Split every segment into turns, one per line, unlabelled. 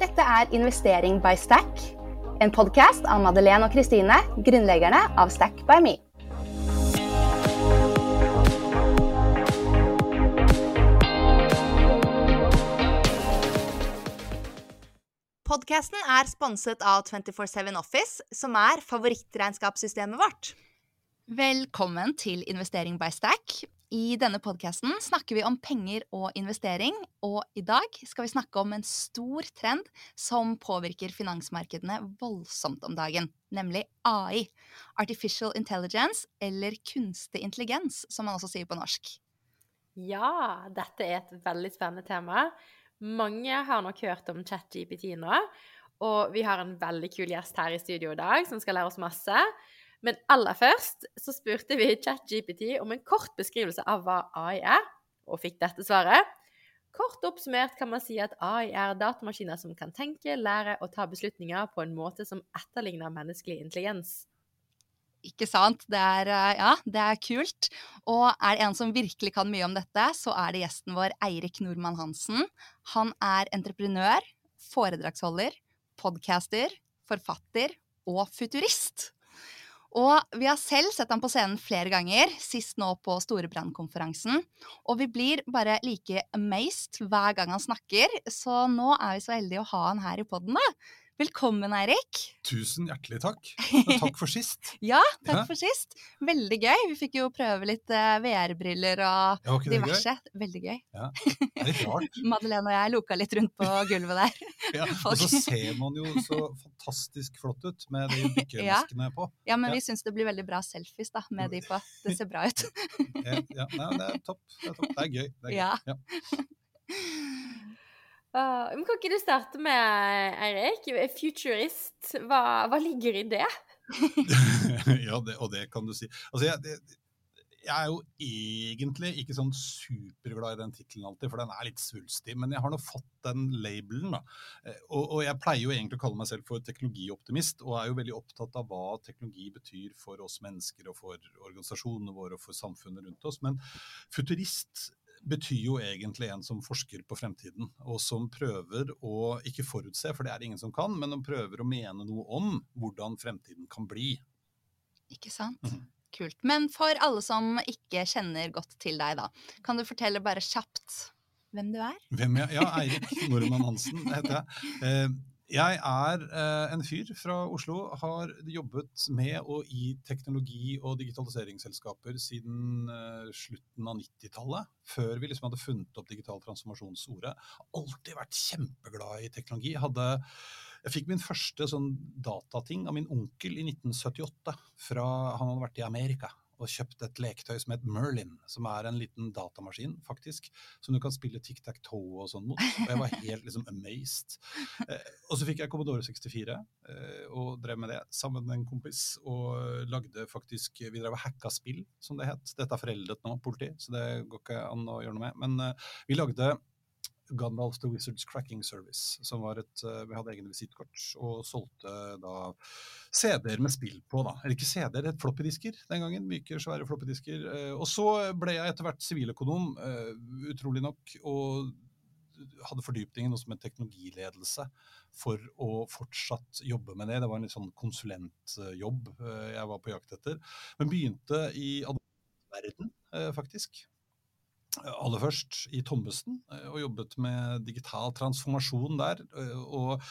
Dette er Investering by Stack, en podkast av Madeleine og Kristine, grunnleggerne av Stack by Me. Podkasten er sponset av 247 Office, som er favorittregnskapssystemet vårt. Velkommen til Investering by Stack. I denne podkasten snakker vi om penger og investering, og i dag skal vi snakke om en stor trend som påvirker finansmarkedene voldsomt om dagen, nemlig AI. Artificial intelligence, eller kunstig intelligens, som man også sier på norsk.
Ja, dette er et veldig spennende tema. Mange har nok hørt om ChatGPT nå, og vi har en veldig kul gjest her i studio i dag som skal lære oss masse. Men aller først så spurte vi ChatGPT om en kort beskrivelse av hva AI er, og fikk dette svaret. Kort oppsummert kan man si at AI er datamaskiner som kan tenke, lære og ta beslutninger på en måte som etterligner menneskelig intelligens.
Ikke sant. Det er, eh, ja, det er kult. Og er det en som virkelig kan mye om dette, så er det gjesten vår Eirik Nordmann Hansen. Han er entreprenør, foredragsholder, podcaster, forfatter og futurist. Og vi har selv sett ham på scenen flere ganger, sist nå på Storebrannkonferansen. Og vi blir bare like amazed hver gang han snakker, så nå er vi så heldige å ha han her i poden, da. Velkommen, Eirik.
Tusen hjertelig takk. Og takk for sist.
ja, takk ja. for sist. Veldig gøy. Vi fikk jo prøve litt uh, VR-briller og ja, diverse. Gøy? Veldig gøy.
Ja, det er litt rart.
Madeleine og jeg loka litt rundt på gulvet der.
ja, og så ser man jo så fantastisk flott ut med de dykkemaskene på.
Ja, men vi syns det blir veldig bra selfies da, med de på. Det ser bra ut.
ja, nei, det er topp. Det er, topp. Det er gøy. Det er gøy.
Ja. Uh, men kan ikke du starte med, Eirik? Futurist, hva, hva ligger i det?
ja, det, og det kan du si. Altså, jeg, det, jeg, er jo egentlig ikke sånn superglad i den tittelen alltid, for den er litt svulstig. Men jeg har nå fått den labelen, da. Eh, og, og, jeg pleier jo egentlig å kalle meg selv for teknologioptimist, og er jo veldig opptatt av hva teknologi betyr for oss mennesker og for organisasjonene våre og for samfunnet rundt oss. Men futurist betyr jo egentlig en som forsker på fremtiden, og som prøver å ikke forutse, for det er det ingen som kan, men som prøver å mene noe om hvordan fremtiden kan bli.
Ikke sant. Mm. Kult. Men for alle som ikke kjenner godt til deg, da, kan du fortelle bare kjapt hvem du er?
Hvem jeg, Ja, Eirik Normann Hansen heter jeg. Jeg er eh, en fyr fra Oslo. Har jobbet med og i teknologi- og digitaliseringsselskaper siden eh, slutten av 90-tallet. Før vi liksom hadde funnet opp digital transformasjonsordet. Alltid vært kjempeglad i teknologi. Hadde, jeg fikk min første sånn datating av min onkel i 1978. Fra, han hadde vært i Amerika og kjøpt et leketøy som het Merlin, som er en liten datamaskin, faktisk, som du kan spille tic-tac-toe og sånn mot. Og jeg var helt liksom amazed. Eh, og så fikk jeg Commodore 64 eh, og drev med det sammen med en kompis. Og lagde faktisk Vi drev og hacka spill, som det het. Dette er foreldet nå, politi, så det går ikke an å gjøre noe med. Men eh, vi lagde Gandalf the Wizards Cracking Service, som var et eh, Vi hadde egne visittkort og solgte da CD-er med spill på, da. Eller ikke CD-er, det het floppydisker den gangen. Myke, svære floppydisker. Eh, og så ble jeg etter hvert siviløkonom, eh, utrolig nok, og hadde fordypningen også med teknologiledelse for å fortsatt jobbe med det. Det var en litt sånn konsulentjobb jeg var på jakt etter. Men begynte i verden, faktisk aller først i Thommessen eh, og jobbet med digital transformasjon der. Eh, og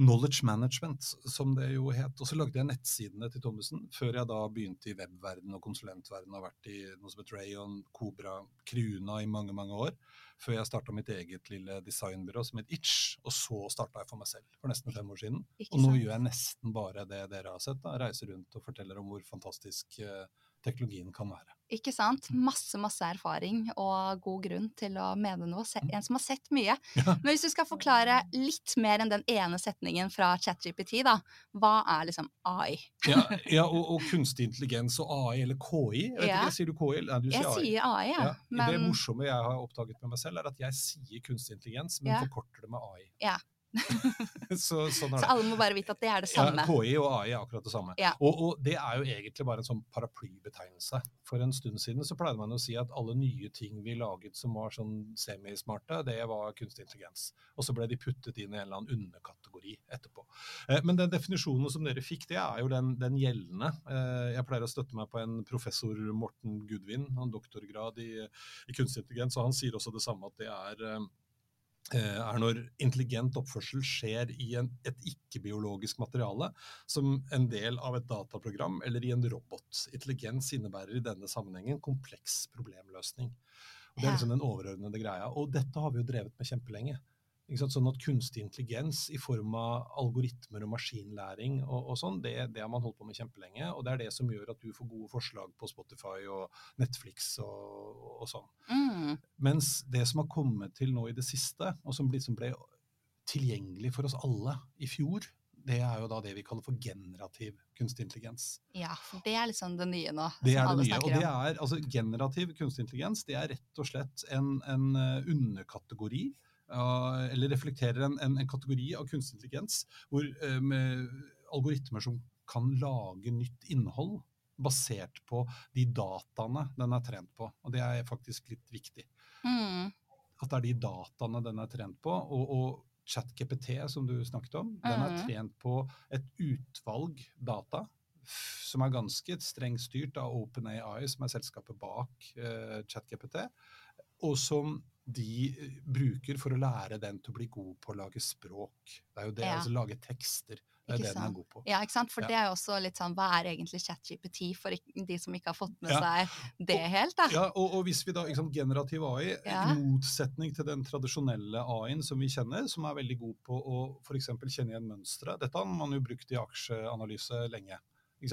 knowledge management, som det jo het. Og så lagde jeg nettsidene til Thommessen før jeg da begynte i webverden og konsulentverden. Og har vært i noe som heter Rayon, Cobra, Kruna i mange, mange år. Før jeg starta mitt eget lille designbyrå som het Itch. Og så starta jeg for meg selv for nesten fem år siden. og nå gjør jeg nesten bare det dere har sett. da, Reiser rundt og forteller om hvor fantastisk uh, teknologien kan være.
Ikke sant. Masse, masse erfaring og god grunn til å mene noe. En som har sett mye. Ja. Men hvis du skal forklare litt mer enn den ene setningen fra ChatGPT, da. Hva er liksom AI?
ja, ja og, og, kunstig intelligens og AI, eller KI. Vet ja. ikke, Sier du KI? Nei, du
sier jeg AI. sier AI, ja.
Men... Det morsomme jeg har oppdaget med meg selv, er at jeg sier kunstig intelligens, men forkorter det med AI.
Ja.
så, sånn
Så alle må bare vite at det er det samme.
Ja, KI og AI er akkurat det samme.
Ja.
Og, og det er jo egentlig bare en sånn paraplybetegnelse. For en stund siden så pleide man å si at alle nye ting vi laget som var sånn semismarte, det var kunstig intelligens. Og så ble de puttet inn i en eller annen underkategori etterpå. Eh, Men den definisjonen som dere fikk, det er jo den, den gjeldende. Eh, Jeg pleier å støtte meg på en professor Morten Gudvin, han doktorgrad i, i kunstig intelligens, og han sier også det samme at det er eh, er når intelligent oppførsel skjer i en, et ikke-biologisk materiale, som en del av et dataprogram eller i en robot. Intelligens innebærer i denne sammenhengen kompleks problemløsning. Og det er liksom den overordnede greia. Og dette har vi jo drevet med kjempelenge. Ikke sant? Sånn at Kunstig intelligens i form av algoritmer og maskinlæring og, og sånn, det, det har man holdt på med kjempelenge. Og det er det som gjør at du får gode forslag på Spotify og Netflix og, og sånn.
Mm.
Mens det som har kommet til nå i det siste, og som liksom ble tilgjengelig for oss alle i fjor, det er jo da det vi kaller for generativ kunstig intelligens.
Ja, for det er liksom det nye nå.
Det er det nye. Og det er, altså Generativ kunstig intelligens det er rett og slett en, en eh, underkategori, eller reflekterer en, en, en kategori av kunstig intelligens hvor eh, med algoritmer som kan lage nytt innhold basert på de dataene den er trent på. Og det er faktisk litt viktig.
Mm.
At det er de dataene den er trent på. Og, og ChatGPT, som du snakket om, den er
Mhm.
trent på et utvalg data som er ganske strengt styrt av OpenAI, som er selskapet bak uh, ChatGPT, og som de eh, bruker for å lære den til å bli god på å lage språk. Det er jo det,
Ja.
altså lage tekster. Det er
Ikke
det den er god på.
Ja, ikke sant? For
Ja.
det er jo også litt sånn, hva er egentlig ChatGPT for de som ikke har fått med
Ja.
seg det helt, da?
Ja, og, og hvis vi da, ikke sant, Generativ AI, i motsetning til den tradisjonelle AI-en som vi kjenner, som er veldig god på å f.eks. kjenne igjen mønstre. Dette har man jo brukt i aksjeanalyse lenge.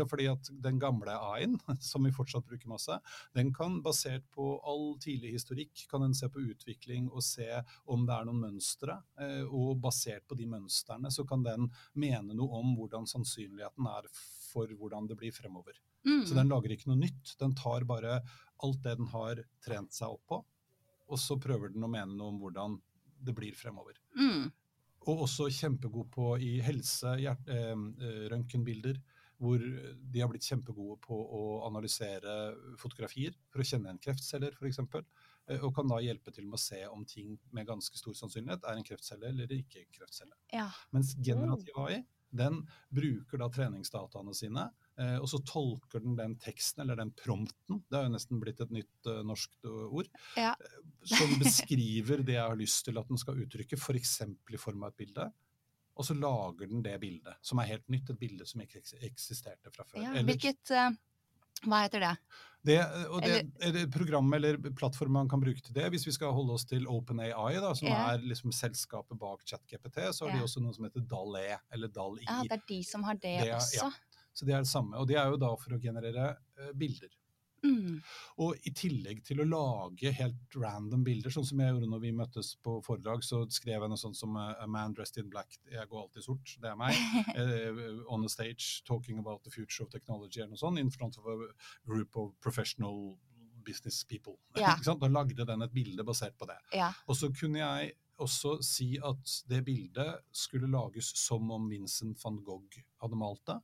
Fordi at Den gamle AI-en, som vi fortsatt bruker masse, den kan basert på all tidlig historikk kan den se på utvikling og se om det er noen mønstre. eh, Og basert på de mønstrene så kan den mene noe om hvordan sannsynligheten er for hvordan det blir fremover.
Mm.
Så den lager ikke noe nytt. Den tar bare alt det den har trent seg opp på, og så prøver den å mene noe om hvordan det blir fremover.
Mm.
Og også kjempegod på i helse, hjert- eh, eh, røntgenbilder, hvor de har blitt kjempegode på å analysere fotografier for å kjenne en kreftceller, f.eks. Og kan da hjelpe til med å se om ting med ganske stor sannsynlighet er en kreftcelle eller ikke en kreftcelle.
Ja.
Mens generativ AI den bruker da treningsdataene sine, eh, og så tolker den den teksten, eller den prompten, det er jo nesten blitt et nytt uh, norsk eh, ord,
Ja.
eh, som beskriver det jeg har lyst til at den skal uttrykke, f.eks. i form av et bilde. Og så lager den det bildet, som er helt nytt, et bilde som ikke eksisterte fra før.
ja.
Eller-
Hvilket eh, Hva heter det?
det, og det er det program eller plattform man kan bruke til det. Hvis vi skal holde oss til OpenAI, da, som
Ja.
er liksom selskapet bak ChatGPT, så har
Ja.
de også noe som heter DAL-E, eller DAL-I.
Ja, det er de som har det,
Det er-
også.
ja. Så det er det samme. Og det er jo da for å generere eh, bilder.
Mm.
Og i tillegg til å lage helt random bilder, sånn som jeg gjorde når vi møttes på foredrag, så skrev jeg noe sånt som eh, 'A man dressed in black', jeg går alltid sort, det er meg. uh, on a stage talking about the future of technology eller noe sånt, in front of a group of professional business people.
Ja.
Da lagde den et bilde basert på det.
Ja.
Og så kunne jeg også si at det bildet skulle lages som om Vincent van Gogh hadde malt det.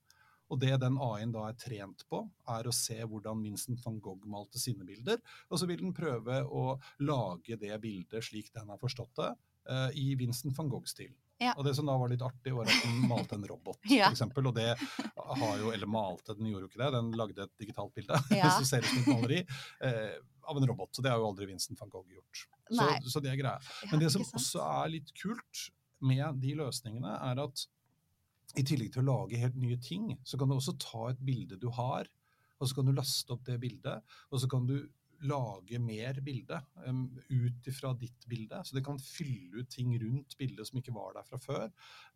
Og det den AI-en da er trent på, er å se hvordan Vincent van Gogh malte sine bilder. Og så vil den prøve å lage det bildet slik den har forstått det, eh, i Vincent van Gogh-stil.
Ja.
Og det som da var litt artig, var at den malte en robot,
Ja.
eksempel. Og det har jo, eller malte, den gjorde jo ikke det, den lagde et digitalt bilde
Ja.
som ser ut som et maleri eh, av en robot. Så det har jo aldri Vincent van Gogh gjort. Så, så det er greia. Men det som også er litt kult med de løsningene, er at i tillegg til å lage helt nye ting, så kan du også ta et bilde du har, og så kan du laste opp det bildet, og så kan du lage mer bilde um, ut ifra ditt bilde. Så det kan fylle ut ting rundt bildet som ikke var der fra før.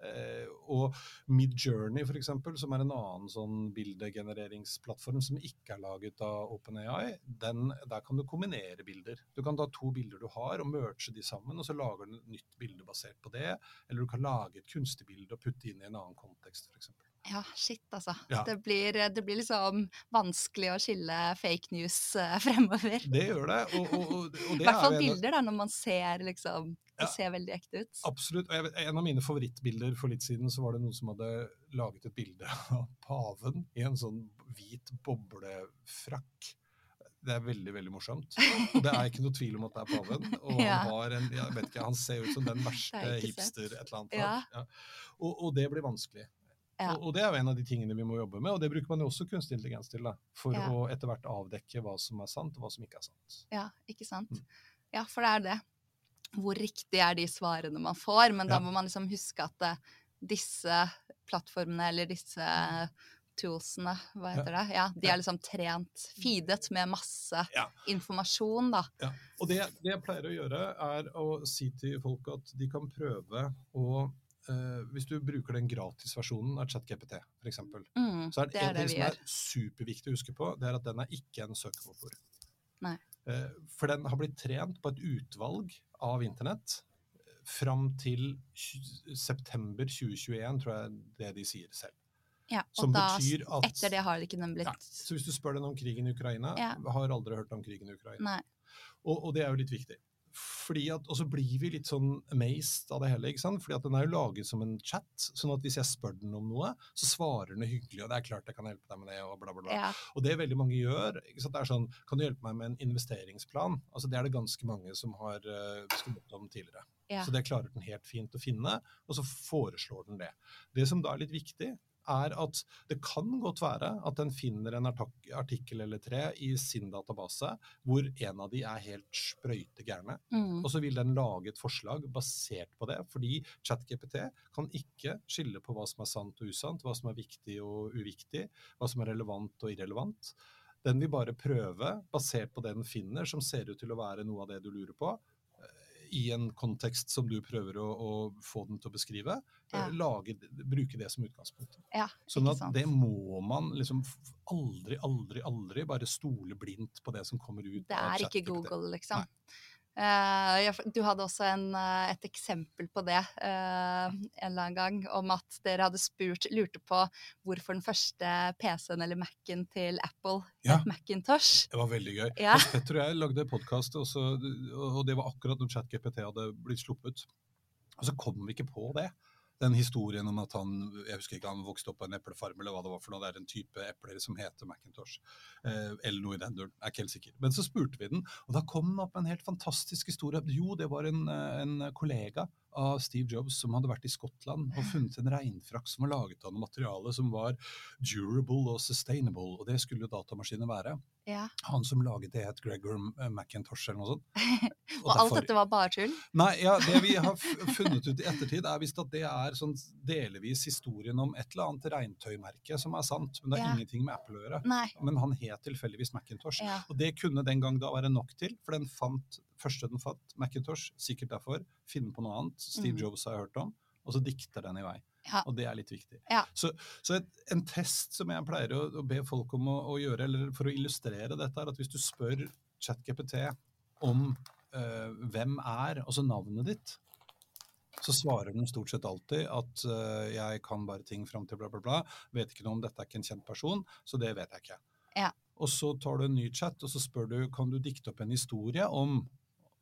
Uh, og Midjourney, eksempel, som er en annen sånn bildegenereringsplattform som ikke er laget av OpenAI, den, der kan du kombinere bilder. Du kan ta to bilder du har og merge de sammen, og så lager den et nytt bilde basert på det. Eller du kan lage et kunstig bilde og putte inn i en annen kontekst, f.eks.
Ja, shit, altså.
Ja.
Det, blir, det blir liksom vanskelig å skille fake news eh, fremover.
Det gjør det. Og, og, og, det
I hvert fall
er
bilder, da, når man ser liksom Det
Ja.
ser veldig ekte ut.
Absolutt. og vet, En av mine favorittbilder for litt siden så var det noen som hadde laget et bilde av paven i en sånn hvit boblefrakk. Det er veldig veldig morsomt. Og det er ikke noe tvil om at det er paven. Og
Ja.
han, har en, ikke, han ser ut som den verste hipster et eller annet.
Ja.
Ja. Og, og det blir vanskelig.
Ja.
Og, og det er jo en av de tingene vi må jobbe med, og det bruker man jo også kunstig intelligens til. da, For
Ja.
å etter hvert avdekke hva som er sant, og hva som ikke er sant.
Ja, ikke sant?
Mm.
Ja, for det er det. Hvor riktig er de svarene man får? Men da må man liksom huske at det, disse plattformene eller disse toolsene, hva heter det? Ja, de er liksom trent, feedet med masse
Ja.
informasjon, da.
Ja. Og det, det jeg pleier å gjøre, er å si til folk at de kan prøve å eh, Hvis du bruker den gratisversjonen av ChatGPT, f.eks.,
Mm,
så er det,
det
en ting som er superviktig å huske på, det er at den er ikke en søkemotor.
Nei.
Eh, For den har blitt trent på et utvalg av internett eh, fram til september 2021, tror jeg det de sier selv.
Ja,
Som
og da,
betyr at
etter det har det ikke den blitt
Nei. Så hvis du spør den om krigen i Ukraina,
Ja.
har aldri hørt om krigen i Ukraina.
Nei.
Og, og det er jo litt viktig. Fordi at, og så blir vi litt sånn amazed av det hele. ikke sant? Fordi at den er jo laget som en chat. sånn at hvis jeg spør den om noe, så svarer den hyggelig. Og det er klart jeg kan hjelpe deg med det, og bla, bla, bla.
Ja,
Og det veldig mange gjør, ikke sant? det er sånn Kan du hjelpe meg med en investeringsplan? Altså Det er det ganske mange som har uh, skummet om tidligere.
ja.
Så det klarer den helt fint å finne, og så foreslår den det. Det som da er litt viktig, er at det kan godt være at den finner en artikkel eller tre i sin database hvor en av de er helt sprøytegærne.
Mm,
Og så vil den lage et forslag basert på det, fordi ChatGPT kan ikke skille på hva som er sant og usant, hva som er viktig og uviktig, hva som er relevant og irrelevant. Den vil bare prøve, basert på det den finner, som ser ut til å være noe av det du lurer på, i en kontekst som du prøver å, å få den til å beskrive, eh,
Ja.
lage, bruke det som utgangspunkt.
ja
Sånn at det må man liksom aldri, aldri, aldri bare stole blindt på det som kommer ut
Det er ikke Google, liksom.
Nei.
Eh, du hadde også en, eh, et eksempel på det eh, en eller annen gang, om at dere hadde spurt, lurte på hvorfor den første PC-en eller Mac-en til Apple
Ja.
het Macintosh.
Det var veldig gøy.
Ja.
Hans Petter og jeg lagde podkast, og det var akkurat når ChatGPT hadde blitt sluppet. Og så kom vi ikke på det. Den historien om at han jeg husker ikke, han vokste opp på en eplefarm, eller hva det var for noe. Det er en type epler som heter Macintosh. Eh, eller noe i den duren. Jeg er ikke helt sikker. Men så spurte vi den, og da kom den opp med en helt fantastisk historie. Jo, det var en, eh, en kollega av Steve Jobs som hadde vært i Skottland og funnet en regnfrakk som var laget av noe materiale som var durable og sustainable, og det skulle jo datamaskiner være.
Ja.
Han som laget det het Gregor McIntosh eller noe sånt.
Og alt
derfor-
dette var bare tull?
Nei, ja, det vi har funnet ut i ettertid, er visst at det er sånn delvis historien om et eller annet regntøymerke som er sant, men det har
Ja.
ingenting med Apple å gjøre.
Nei.
Men han het tilfeldigvis Macintosh.
Ja.
Og det kunne den gang da være nok til, for den fant, første den fant, Macintosh, sikkert derfor, finne på noe annet, Steve
Mm.
Jobs har jeg hørt om, og så dikter den i vei.
Ja.
Og det er litt viktig.
Ja.
Så, så et, en test som jeg pleier å, å be folk om å, å gjøre, eller for å illustrere dette, er at hvis du spør ChatGPT om eh, hvem er, altså navnet ditt, så svarer den stort sett alltid at eh, jeg kan bare ting fram til bla, bla, bla. Vet ikke noe om dette er ikke en kjent person, så det vet jeg ikke.
Ja.
Og så tar du en ny chat, og så spør du kan du dikte opp en historie om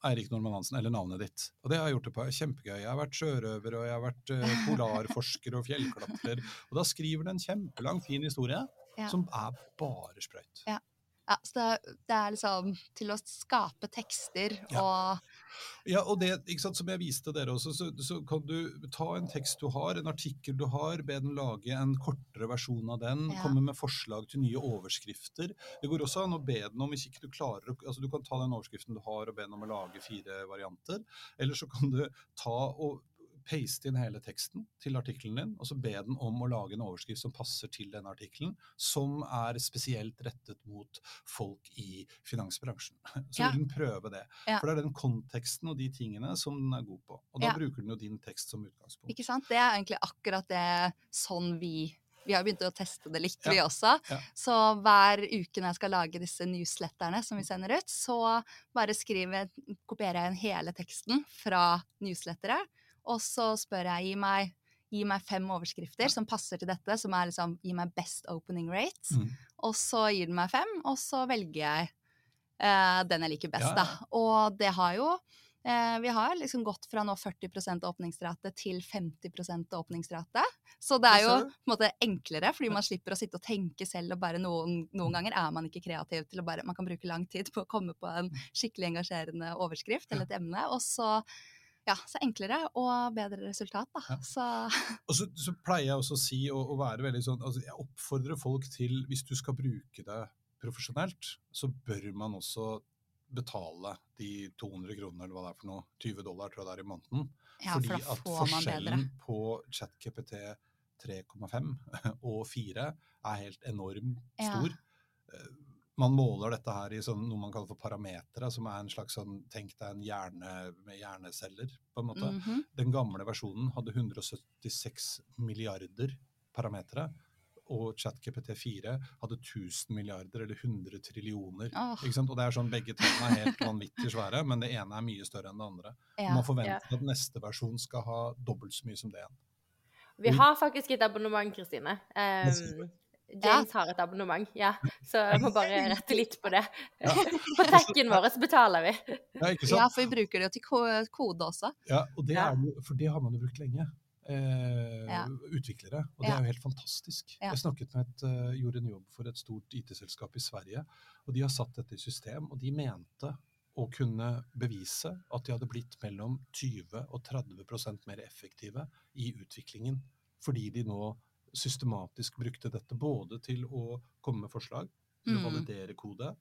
Eirik Normann Hansen, eller navnet ditt. Og det har jeg gjort det på. Kjempegøy. Jeg har vært sjørøver, og jeg har vært eh, polarforsker og fjellklatrer. Og da skriver du en kjempelang, fin historie
Ja.
som er bare sprøyt.
Ja. Ja, så det, det er liksom til å skape tekster og
Ja, og det, ikke sant, som jeg viste dere også, så, så kan du ta en tekst du har, en artikkel du har, be den lage en kortere versjon av den,
Ja.
komme med forslag til nye overskrifter. Det går også an å be den om, hvis ikke du klarer, altså du kan ta den overskriften du har og be den om å lage fire varianter, eller så kan du ta og paste inn hele teksten til artikkelen din, og så be den om å lage en overskrift som passer til den artikkelen, som er spesielt rettet mot folk i finansbransjen. Så
Ja.
vil den prøve det.
Ja.
For det er den konteksten og de tingene som den er god på. Og da
Ja.
bruker den jo din tekst som utgangspunkt.
Ikke sant? Det er egentlig akkurat det sånn vi Vi har begynt å teste det litt,
Ja.
vi også.
Ja.
Så hver uke når jeg skal lage disse newsletterne som vi sender ut, så bare skriver, kopierer jeg inn hele teksten fra newslettere, og så spør jeg gi meg, gi meg fem overskrifter som passer til dette, som er liksom gi meg best opening rate.
Mm.
Og så gir den meg fem, og så velger jeg eh, den jeg liker best,
Ja, ja.
da. Og det har jo Eh, vi har liksom gått fra nå 40% åpningsrate til 50% åpningsrate. Så det er jo på en måte enklere, fordi man slipper å sitte og tenke selv. og bare Noen, noen ganger er man ikke kreativ til å bare Man kan bruke lang tid på å komme på en skikkelig engasjerende overskrift eller et emne. Og så ja, så enklere og bedre resultat, da.
Ja.
Så
Og så, så pleier jeg også å si og, og være veldig sånn altså Jeg oppfordrer folk til, hvis du skal bruke det profesjonelt, så bør man også betale de 200 kronene eller hva det er for noe, 20 dollar tror jeg det er i måneden.
ja,
fordi
for
at forskjellen på ChatKPT 3,5 og 4 er helt enormt stor. Eh, Man måler dette her i sånn, noe man kaller for parametere, som er en slags sånn, tenk deg en hjerne med hjerneceller, på en måte.
Mhm.
Den gamle versjonen hadde 176 milliarder parametere, og ChatGPT 4 hadde 1000 milliarder, eller 100 trillioner. Oh. Og det er sånn, Begge tallene er helt vanvittig svære, men det ene er mye større enn det andre.
Ja.
Man forventer at neste versjon skal ha dobbelt så mye som det igjen.
Vi
Mm.
har faktisk et abonnement, Kristine. Um, James har et abonnement, ja. Så jeg må bare rette litt på det.
Ja.
På tekken vår så betaler vi.
Ja, ikke
ja, for vi bruker det til kode også.
Ja, og det
Ja.
er jo, For det har man jo brukt lenge. Eh,
Ja.
Utviklere. Og det
Ja.
er jo helt fantastisk.
Ja.
Jeg snakket med et, uh, gjorde en jobb for et stort IT-selskap i Sverige, og de har satt dette i system, og de mente å kunne bevise at de hadde blitt mellom 20 og 30% mer effektive i utviklingen. Fordi de nå systematisk brukte dette både til å komme med forslag, til å
Mm.
validere kode,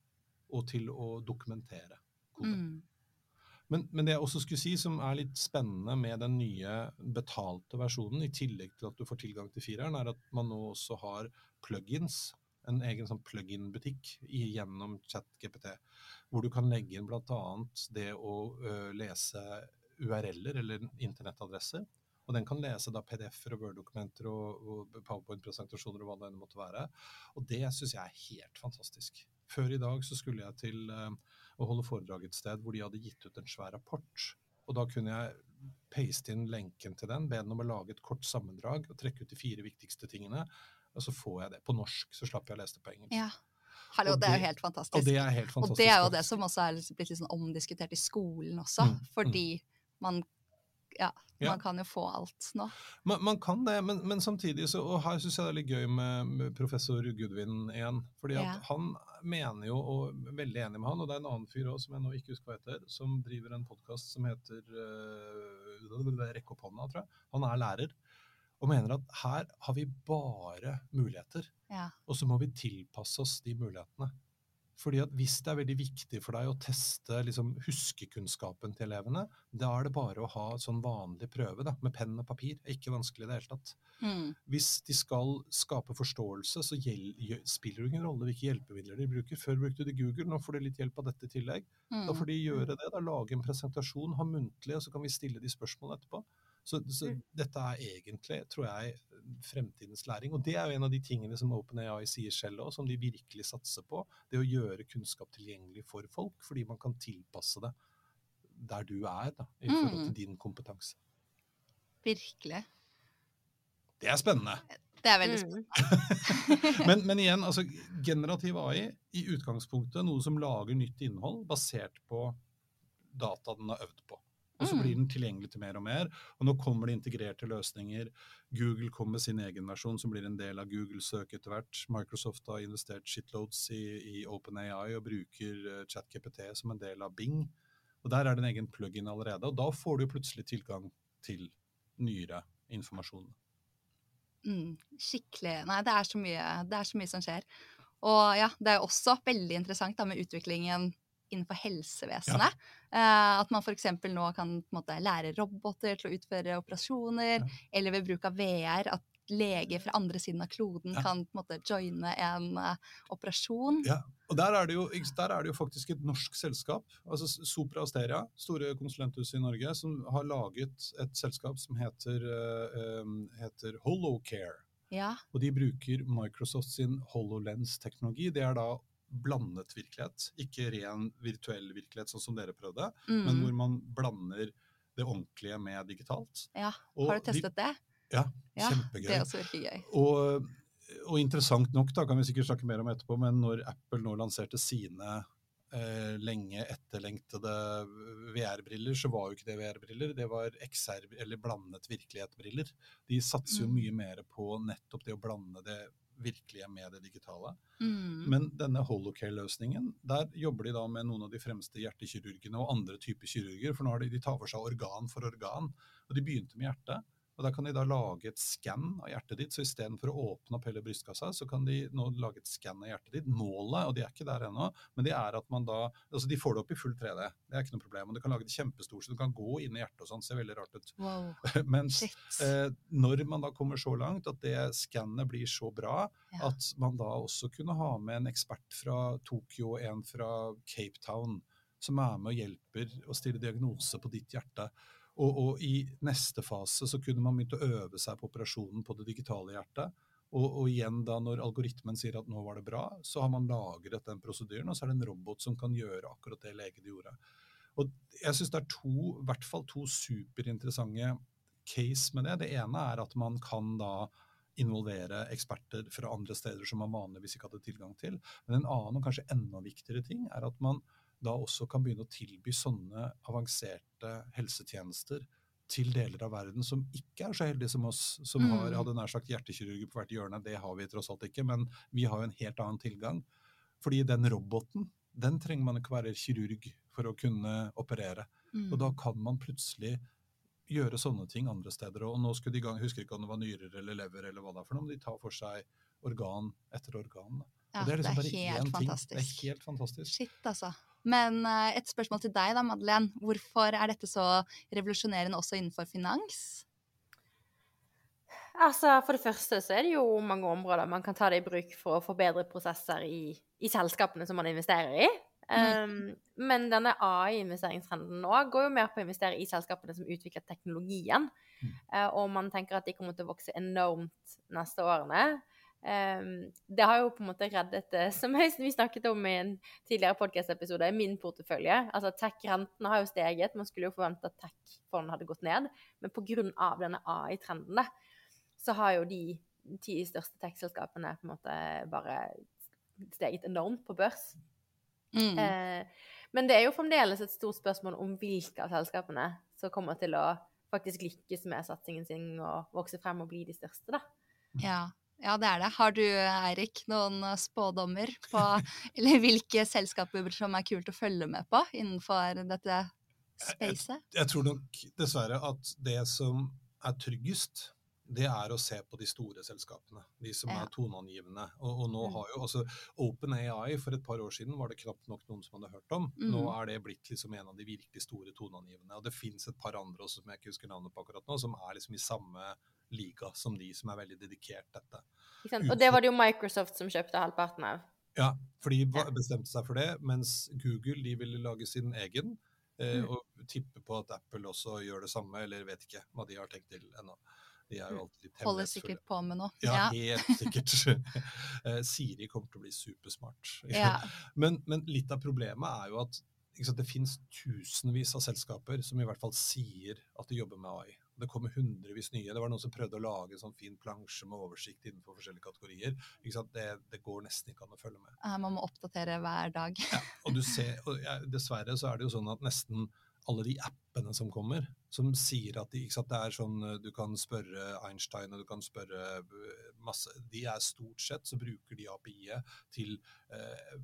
og til å dokumentere kode.
Mm.
Men, men det jeg også skulle si, som er litt spennende med den nye betalte versjonen, i tillegg til at du får tilgang til fireren, er at man nå også har plugins. En egen sånn plugin-butikk gjennom ChatGPT, hvor du kan legge inn bl.a. det å ø, lese URL-er, eller internettadresser. Og den kan lese da PDF-er og Word-dokumenter og, og PowerPoint-presentasjoner og hva det enn måtte være. Og det syns jeg er helt fantastisk. Før i dag så skulle jeg til eh, å holde foredrag et sted hvor de hadde gitt ut en svær rapport. Og da kunne jeg paste inn lenken til den, be den om å lage et kort sammendrag og trekke ut de fire viktigste tingene. Og så får jeg det på norsk, så slapp jeg å lese det på engelsk.
Ja. Hallo,
det,
det er jo helt fantastisk.
Og det er helt fantastisk.
Og det er jo det som også er blitt litt sånn omdiskutert i skolen også,
Mm, mm.
fordi man ja,
Ja.
man kan jo få alt nå.
Man, man kan det, men, men samtidig så Og her syns jeg det er litt gøy med, professor Gudvin igjen. fordi at
Ja.
han mener jo, og er veldig enig med han, og det er en annen fyr også, som jeg nå ikke husker hva heter, som driver en podkast som heter uh, Rekk opp hånda, tror jeg. Han er lærer. Og mener at her har vi bare muligheter.
Ja.
Og så må vi tilpasse oss de mulighetene. Fordi at Hvis det er veldig viktig for deg å teste liksom, huskekunnskapen til elevene, da er det bare å ha sånn vanlig prøve da, med penn og papir. Det er Ikke vanskelig i det hele tatt.
Mm.
Hvis de skal skape forståelse, så gjel, spiller det ingen rolle hvilke hjelpemidler de bruker. Før brukte de Google, nå får de litt hjelp av dette i tillegg. Da
Mm.
får de gjøre det, da lage en presentasjon, ha muntlig, og så kan vi stille de spørsmålene etterpå. Så, så
Mm.
dette er egentlig, tror jeg, fremtidens læring. Og det er jo en av de tingene som OpenAI sier selv òg, som de virkelig satser på. Det å gjøre kunnskap tilgjengelig for folk, fordi man kan tilpasse det der du er, da, i forhold
Mm.
til din kompetanse.
Virkelig.
Det er spennende.
Det er veldig spennende.
Mm.
Men, men igjen, altså, generativ AI i utgangspunktet noe som lager nytt innhold basert på data den har øvd på. Og så
Mm.
blir den tilgjengelig til mer og mer. Og nå kommer det integrerte løsninger. Google kommer med sin egen versjon som blir en del av Google søk etter hvert. Microsoft har investert shitloads i, i OpenAI og bruker ChatKPT ChatGPT som en del av Bing. Og der er det en egen plug-in allerede. Og da får du plutselig tilgang til nyere informasjon.
Mm, skikkelig Nei, det er, så mye, det er så mye som skjer. Og ja, det er også veldig interessant da, med utviklingen innenfor helsevesenet. Eh, at man f.eks. nå kan måte, lære roboter til å utføre operasjoner,
Ja.
eller ved bruk av VR at leger fra andre siden av kloden
Ja.
kan på en måte joine en uh, operasjon.
Ja, og der er, det jo, der er det jo faktisk et norsk selskap, altså Sopra Asteria, store konsulenthus i Norge, som har laget et selskap som heter, uh, um, heter Holocare.
Ja.
Og de bruker Microsoft sin HoloLens-teknologi. Det er da blandet virkelighet, ikke ren virtuell virkelighet, sånn som dere prøvde, men
Mm,
hvor man blander det ordentlige med digitalt.
ja. Har du
de-
testet det?
Ja,
Ja,
kjempegøy.
Det er også virker gøy.
Og, og interessant nok, da kan vi sikkert snakke mer om etterpå, men når Apple nå lanserte sine eh, lenge etterlengtede VR-briller, så var jo ikke det VR-briller, det var XR, eller blandet virkelighet-briller. De satser jo
Mm.
mye mer på nettopp det å blande det virkelige med det digitale.
Mm.
Men denne Holocare-løsningen, der jobber de da med noen av de fremste hjertekirurgene og andre typer kirurger, for nå har de, de tar for seg organ for organ. Og de begynte med hjertet. Og Da kan de da lage et skann av hjertet ditt, så istedenfor å åpne opp hele brystkassa, så kan de nå lage et skann av hjertet ditt. Målet, og de er ikke der ennå, men det er at man da Altså de får det opp i full 3D, det er ikke noe problem. Og du kan lage det kjempestort, så du kan gå inn i hjertet og sånn, ser veldig rart ut.
Wow.
Mens eh, når man da kommer så langt at det skannet blir så bra,
Ja.
at man da også kunne ha med en ekspert fra Tokyo en fra Cape Town, som er med og hjelper å stille diagnose på ditt hjerte. Og, og i neste fase så kunne man begynt å øve seg på operasjonen på det digitale hjertet. Og, og igjen da når algoritmen sier at nå var det bra, så har man lagret den prosedyren, og så er det en robot som kan gjøre akkurat det legen gjorde. Og jeg syns det er to, i hvert fall to superinteressante case med det. Det ene er at man kan da involvere eksperter fra andre steder som man vanligvis ikke hadde tilgang til. Men en annen og kanskje enda viktigere ting er at man da også kan begynne å tilby sånne avanserte helsetjenester til deler av verden som ikke er så heldige som oss, som
Mm.
har hadde nær sagt hjertekirurger på hvert hjørne. Det har vi tross alt ikke, men vi har jo en helt annen tilgang. Fordi den roboten, den trenger man ikke være kirurg for å kunne operere.
Mm.
Og da kan man plutselig gjøre sånne ting andre steder. Og nå skulle de i gang, husker ikke om det var nyrer eller lever eller hva det er for noe, men de tar for seg organ etter organ.
ja,
det er liksom bare
helt
én ting.
fantastisk.
Det er helt fantastisk.
Shit, altså. Men eh, et spørsmål til deg da, Madeleine. Hvorfor er dette så revolusjonerende også innenfor finans?
Altså, For det første så er det jo mange områder man kan ta det i bruk for å forbedre prosesser i, i selskapene som man investerer i. Um, men denne AI-investeringstrenden nå går jo mer på å investere i selskapene som utvikler teknologien.
Mm.
Uh, og man tenker at de kommer til å vokse enormt neste årene. Um, det har jo på en måte reddet det, som vi snakket om i en tidligere podcast-episode, min portefølje. Altså Tech-rentene har jo steget. Man skulle jo forvente at tech-fond hadde gått ned. Men pga. denne AI-trenden så har jo de ti største tech-selskapene på en måte bare steget enormt på børs.
Mm.
Eh, men det er jo fremdeles et stort spørsmål om hvilke av selskapene som kommer til å faktisk lykkes med satsingen sin og vokse frem og bli de største, da.
Ja. Ja, det er det. Har du, Eirik, noen eh, spådommer på eller hvilke selskaper som er kult å følge med på innenfor dette spacet?
Jeg tror nok dessverre at det som er tryggest, det er å se på de store selskapene. De som
Ja.
er toneangivende. Og, og nå
Mm.
har jo altså OpenAI for et par år siden var det knapt nok noen som hadde hørt om. Nå
Mm.
er det blitt liksom en av de virkelig store toneangivende. Og det fins et par andre også som jeg ikke husker navnet på akkurat nå, som er liksom i samme liga som de som er veldig dedikert dette.
Ikke sant? Og det var det jo Microsoft som kjøpte halvparten av.
Ja, for de bestemte seg for det, mens Google de ville lage sin egen. Eh,
Mm.
Og tipper på at Apple også gjør det samme, eller vet ikke hva de har tenkt til ennå. De er jo
Mm.
alltid litt
Holder sikkert på med noe.
Ja, helt sikkert. Eh, Siri kommer til å bli supersmart.
Ja.
Men, men litt av problemet er jo at ikke sant, det finnes tusenvis av selskaper som i hvert fall sier at de jobber med AI. Det kommer hundrevis nye. Det var noen som prøvde å lage en sånn fin plansje med oversikt innenfor forskjellige kategorier. Det, det går nesten ikke an å følge med.
Eh, Man må oppdatere hver dag.
Og du ser, og ja, dessverre så er det jo sånn at nesten alle de appene som kommer, som sier at de, sant, det er sånn eh, du kan spørre Einstein og du kan spørre eh, masse De er stort sett så bruker de API-et til eh,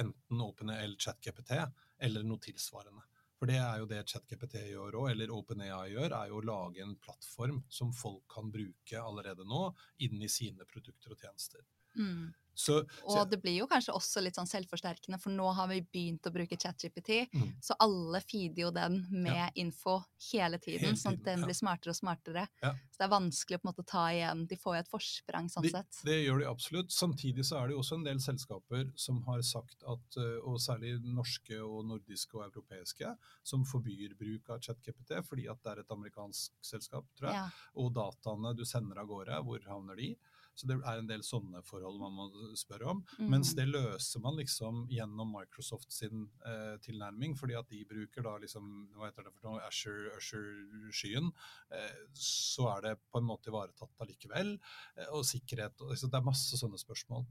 enten OpenL, eller ChatGPT eller noe tilsvarende. For det er jo det ChatGPT gjør òg, eller OpenAI gjør, er jo å lage en plattform som folk kan bruke allerede nå inn i sine produkter og tjenester.
Mm.
Så, så
Og det blir jo kanskje også litt sånn selvforsterkende, for nå har vi begynt å bruke ChatGPT,
Mm.
så alle feeder jo den med info hele tiden,
Hele
sånn at den
ja.
blir smartere og smartere.
Ja.
Så det er vanskelig å på en måte ta igjen. De får jo et forsprang sånn
De-
sett.
Det gjør de absolutt. Samtidig så er det jo også en del selskaper som har sagt at, eh, og særlig norske og nordiske og europeiske, som forbyr bruk av ChatGPT fordi at det er et amerikansk selskap, tror jeg.
Ja.
Og dataene du sender av gårde, hvor havner de? Så det er en del sånne forhold man må spørre om.
Mm.
Mens det løser man liksom gjennom Microsoft sin eh, tilnærming, fordi at de bruker da liksom, hva heter det for noe, Azure, Azure-skyen, eh, så er det på en måte ivaretatt allikevel. Eh, og sikkerhet, og, så det er masse sånne spørsmål.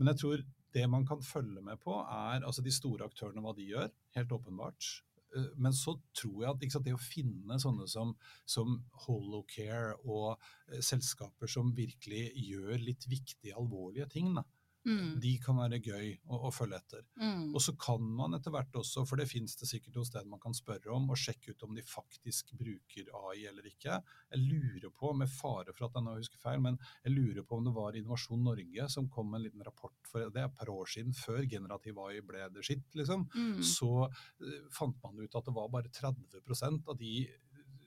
Men jeg tror det man kan følge med på, er altså de store aktørene, hva de gjør. Helt åpenbart. Eh, Men så tror jeg at sant, det å finne sånne som, som Holocare og eh, selskaper som virkelig gjør litt viktige, alvorlige ting, da,
Mm.
de kan være gøy å, å følge etter.
Mm.
Og så kan man etter hvert også, for det finnes det sikkert noen steder man kan spørre om, og sjekke ut om de faktisk bruker AI eller ikke. Jeg lurer på, med fare for at jeg nå husker feil, men jeg lurer på om det var Innovasjon Norge som kom med en liten rapport for det er et par år siden, før generativ AI ble det skitt, liksom.
Mm.
Så uh, fant man ut at det var bare 30% av de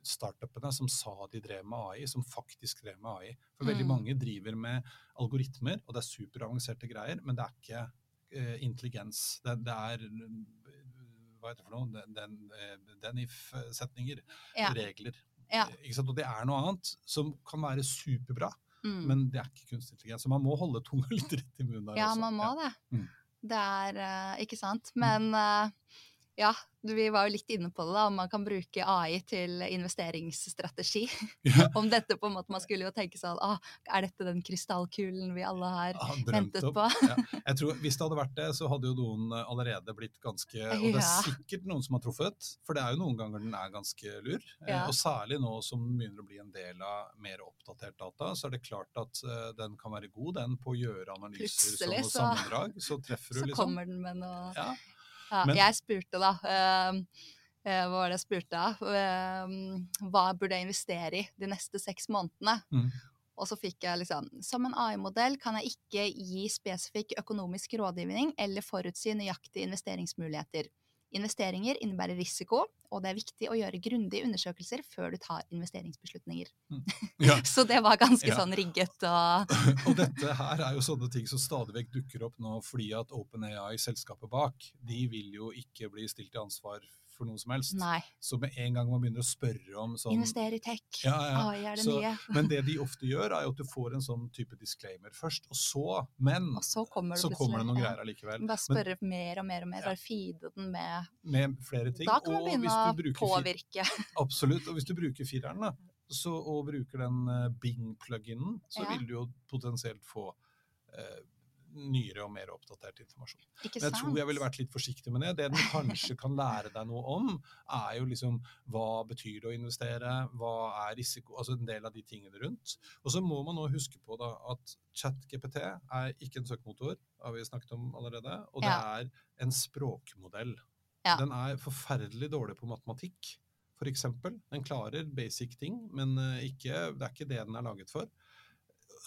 startupene som sa de drev med AI, som faktisk drev med AI. For veldig
Mm.
mange driver med algoritmer, og det er superavanserte greier, men det er ikke eh, intelligens. Det, det er eh, hva heter det for noe? Den, den, eh, den if-setninger.
Ja.
Regler.
Ja.
Og det er noe annet som kan være superbra,
Mm.
men det er ikke kunstig intelligens. Så man må holde tunga litt rett i munnen der
Ja,
også.
man må det.
Mm.
Det er eh, ikke sant. Men eh, ja, vi var jo litt inne på det, da, om man kan bruke AI til investeringsstrategi.
Ja.
om dette på en måte Man skulle jo tenke sånn ah, Er dette den krystallkulen vi alle har
ah,
ventet på?
Ja. Jeg tror, hvis det hadde vært det, så hadde jo noen allerede blitt ganske Og det er sikkert noen som har truffet, for det er jo noen ganger den er ganske lur. Eh,
Ja.
Og særlig nå som den begynner å bli en del av mer oppdatert data, så er det klart at eh, den kan være god den på å gjøre analyser
Plutselig
som
så-
sammendrag. Så treffer du liksom.
Så kommer den med noe
Ja. Men-
jeg spurte da eh, eh, Hva var det jeg spurte da? Eh, hva burde jeg investere i de neste seks månedene?
Mm.
Og så fikk jeg liksom Som en AI-modell kan jeg ikke gi spesifikk økonomisk rådgivning eller forutsi nøyaktige investeringsmuligheter. Investeringer innebærer risiko, og det er viktig å gjøre grundige undersøkelser før du tar investeringsbeslutninger.
Ja.
Så det var ganske
Ja.
sånn rigget og
Og dette her er jo sånne ting som stadig vekk dukker opp nå fordi at OpenAI, selskapet bak, de vil jo ikke bli stilt til ansvar for noe som helst.
Nei.
Så med en gang man begynner å spørre om sånn
Investere i tech.
Ja, ja.
AI er det
Så-
nye.
Men det de ofte gjør, er jo at du får en sånn type disclaimer først, og så Men
Og så kommer det
så kommer det noen
ja.
greier allikevel.
Bare spørre mer og mer og mer. Bare feede den med
Med flere ting.
Da kan man begynne å påvirke.
Absolutt. Og hvis du bruker fireren, da, så, og bruker den eh, Bing-pluginen, så vil du jo potensielt få eh, nyere og mer oppdatert informasjon.
Ikke
Men jeg
sant?
tror jeg ville vært litt forsiktig med det. Det den kanskje kan lære deg noe om, er jo liksom hva betyr det å investere, hva er risiko, altså en del av de tingene rundt. Og så må man nå huske på da at ChatGPT er ikke en søkemotor, har vi snakket om allerede, og det
Ja.
er en språkmodell.
Ja.
Den er forferdelig dårlig på matematikk, eksempel. Den klarer basic ting, men eh, ikke, det er ikke det den er laget for.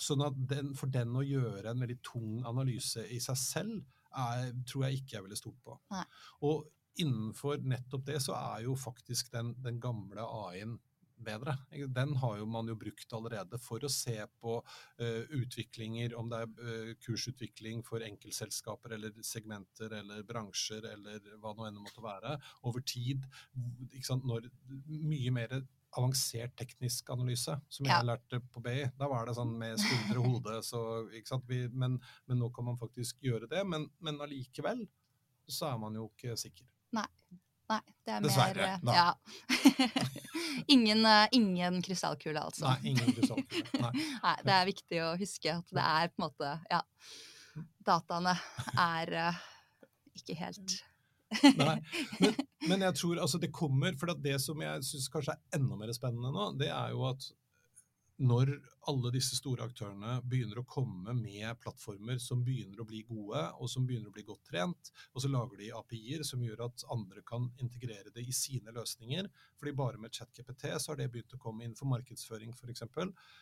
Sånn at den, for den å gjøre en veldig tung analyse i seg selv, er, tror jeg ikke jeg ville stolt på.
Nei.
Og innenfor nettopp det, så er jo faktisk den, den gamle AI-en bedre. Den har jo man jo brukt allerede for å se på uh, utviklinger, om det er uh, kursutvikling for enkeltselskaper eller segmenter eller bransjer eller hva nå enn det måtte være, over tid. Når mye mer avansert teknisk analyse, som
Ja.
jeg lærte på BI. Da var det sånn med skuldre og hode, så, ikke sant? Vi, men, men nå kan man faktisk gjøre det. Men, men allikevel så er man jo ikke sikker.
Nei, det er
Dessverre,
mer da. Ja. ingen, eh, ingen krystallkule, altså.
Nei, ingen krystallkule. Nei.
Nei, det er viktig å huske at det er på en måte Ja. Dataene er eh, ikke helt
Nei, men, men jeg tror altså det kommer, for det som jeg syns kanskje er enda mer spennende nå, det er jo at når alle disse store aktørene begynner å komme med plattformer som begynner å bli gode, og som begynner å bli godt trent, og så lager de API-er som gjør at andre kan integrere det i sine løsninger. fordi bare med ChatGPT så har det begynt å komme innenfor markedsføring f.eks.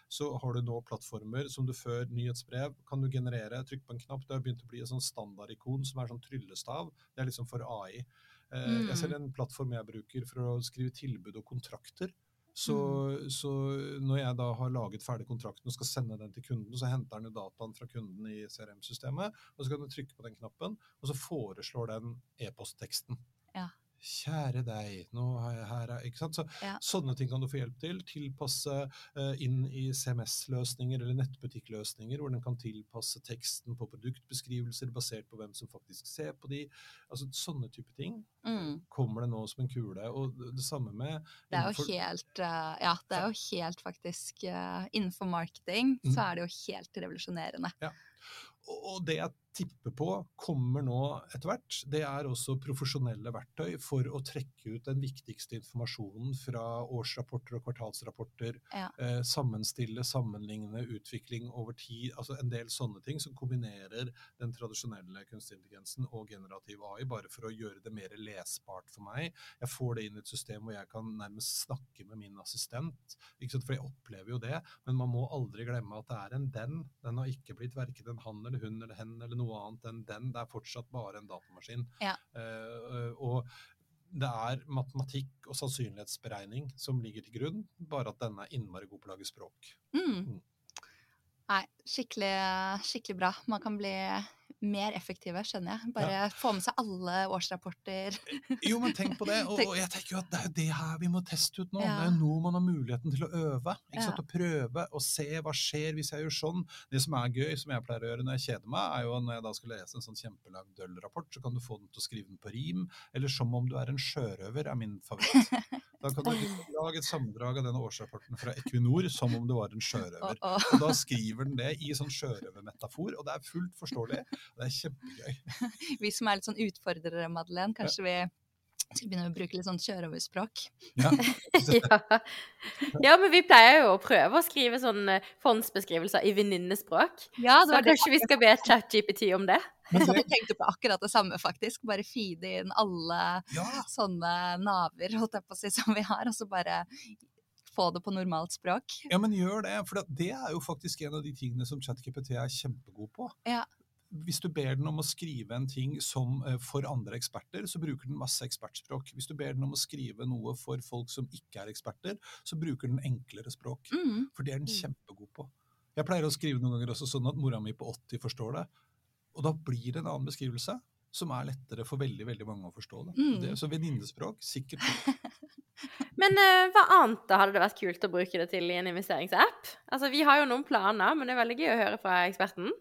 Så har du nå plattformer som du før nyhetsbrev kan du generere, trykk på en knapp. Det har begynt å bli et sånn standardikon som er sånn tryllestav. Det er liksom for AI. Eh,
Mm.
Jeg ser en plattform jeg bruker for å skrive tilbud og kontrakter. Så,
Mm.
så når jeg da har laget ferdig kontrakten og skal sende den til kunden, så henter den jo dataen fra kunden i CRM-systemet, og så kan du trykke på den knappen, og så foreslår den e-postteksten.
Ja.
Kjære deg, nå har jeg her er- Ikke sant? Så,
Ja.
Sånne ting kan du få hjelp til. Tilpasse uh, inn i CMS-løsninger eller nettbutikkløsninger, hvor den kan tilpasse teksten på produktbeskrivelser basert på hvem som faktisk ser på de. Altså Sånne type ting
mm.
kommer det nå som en kule. Og det, det samme med
Det er jo helt uh, Ja, det er jo helt faktisk uh, Innenfor marketing
Mm.
så er det jo helt revolusjonerende.
Og og det jeg tipper på kommer nå etter hvert, det er også profesjonelle verktøy for å trekke ut den viktigste informasjonen fra årsrapporter og kvartalsrapporter.
Ja.
Eh, sammenstille, sammenligne, utvikling over tid. altså En del sånne ting som kombinerer den tradisjonelle kunstig intelligensen og generativ AI, bare for å gjøre det mer lesbart for meg. Jeg får det inn i et system hvor jeg kan nærmest snakke med min assistent. ikke sant, For jeg opplever jo det, men man må aldri glemme at det er en den. Den har ikke blitt verken en han eller hun eller hen eller noe annet enn den. Det er fortsatt bare en datamaskin.
Ja.
Uh, og det er matematikk og sannsynlighetsberegning som ligger til grunn, bare at denne er innmari god på å lage språk.
Mm.
Mm.
Nei, skikkelig, skikkelig bra. Man kan bli mer effektive, skjønner jeg. Bare få med seg alle årsrapporter.
Jo, men tenk på det. Og, og jeg tenker jo at det er jo det her vi må teste ut nå.
Ja.
Det er jo nå man har muligheten til å øve. Ikke
Ja.
sant? Å prøve og se hva skjer hvis jeg gjør sånn. Det som er gøy, som jeg pleier å gjøre når jeg kjeder meg, er jo når jeg da skal lese en sånn kjempelang døll-rapport, så kan du få den til å skrive den på rim. Eller som om du er en sjørøver, er min favoritt. Da kan du lage et sammendrag av denne årsrapporten fra Equinor som om du var en sjørøver.
Og
da skriver den det i sånn sjørøvermetafor, og det er fullt forståelig. Og det er kjempegøy.
vi som er litt sånn utfordrere, Madeleine, kanskje vi skal begynne å bruke litt sånn sjørøverspråk.
Ja.
Ja. ja, men vi pleier jo å prøve å skrive sånn eh, fondsbeskrivelser i venninnespråk.
Ja,
Så kanskje vi skal be ChatGPT om det?
Men
Jeg
det,
tenkte på akkurat det samme, faktisk. Bare feede inn alle
ja,
sånne naver, holdt jeg på å si, som vi har, og så bare få det på normalt språk.
Ja, men gjør det. For det er jo faktisk en av de tingene som ChatGPT er kjempegod på.
Ja.
Hvis du ber den om å skrive en ting som eh, for andre eksperter, så bruker den masse ekspertspråk. Hvis du ber den om å skrive noe for folk som ikke er eksperter, så bruker den enklere språk.
Mm.
For det er den
Mm.
kjempegod på. Jeg pleier å skrive noen ganger også sånn at mora mi på 80 forstår det. Og da blir det en annen beskrivelse som er lettere for veldig veldig mange å forstå. det.
Mm.
det så venninnespråk, sikkert.
Men uh, hva annet da hadde det vært kult å bruke det til i en investeringsapp? Altså, Vi har jo noen planer, men det er veldig gøy å høre fra eksperten.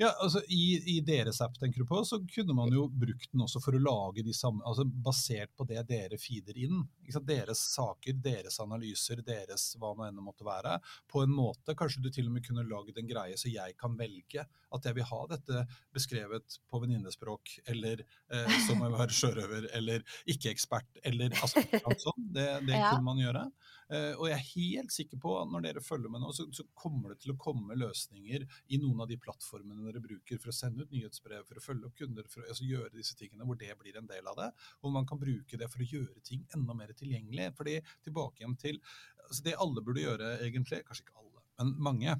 Ja, altså I, I deres app tenker du på, så kunne man jo brukt den også for å lage de samme, altså basert på det dere feeder inn. Ikke? Deres saker, deres analyser, deres hva nå enn måtte være. På en måte, Kanskje du til og med kunne lagd en greie så jeg kan velge at jeg vil ha dette beskrevet på venninnespråk, eller eh, som å være sjørøver, eller ikke-ekspert, eller altså, sånt. Det, det
Ja.
kunne man gjøre. Eh, og jeg er helt sikker på at når dere følger med nå, så, så kommer det til å komme løsninger i noen av de plattformene dere bruker for å sende ut nyhetsbrev, for å følge opp kunder, for å altså, gjøre disse tingene, hvor det blir en del av det. Hvor man kan bruke det for å gjøre ting enda mer tilgjengelig. fordi tilbake igjen til altså Det alle burde gjøre, egentlig, kanskje ikke alle, men mange,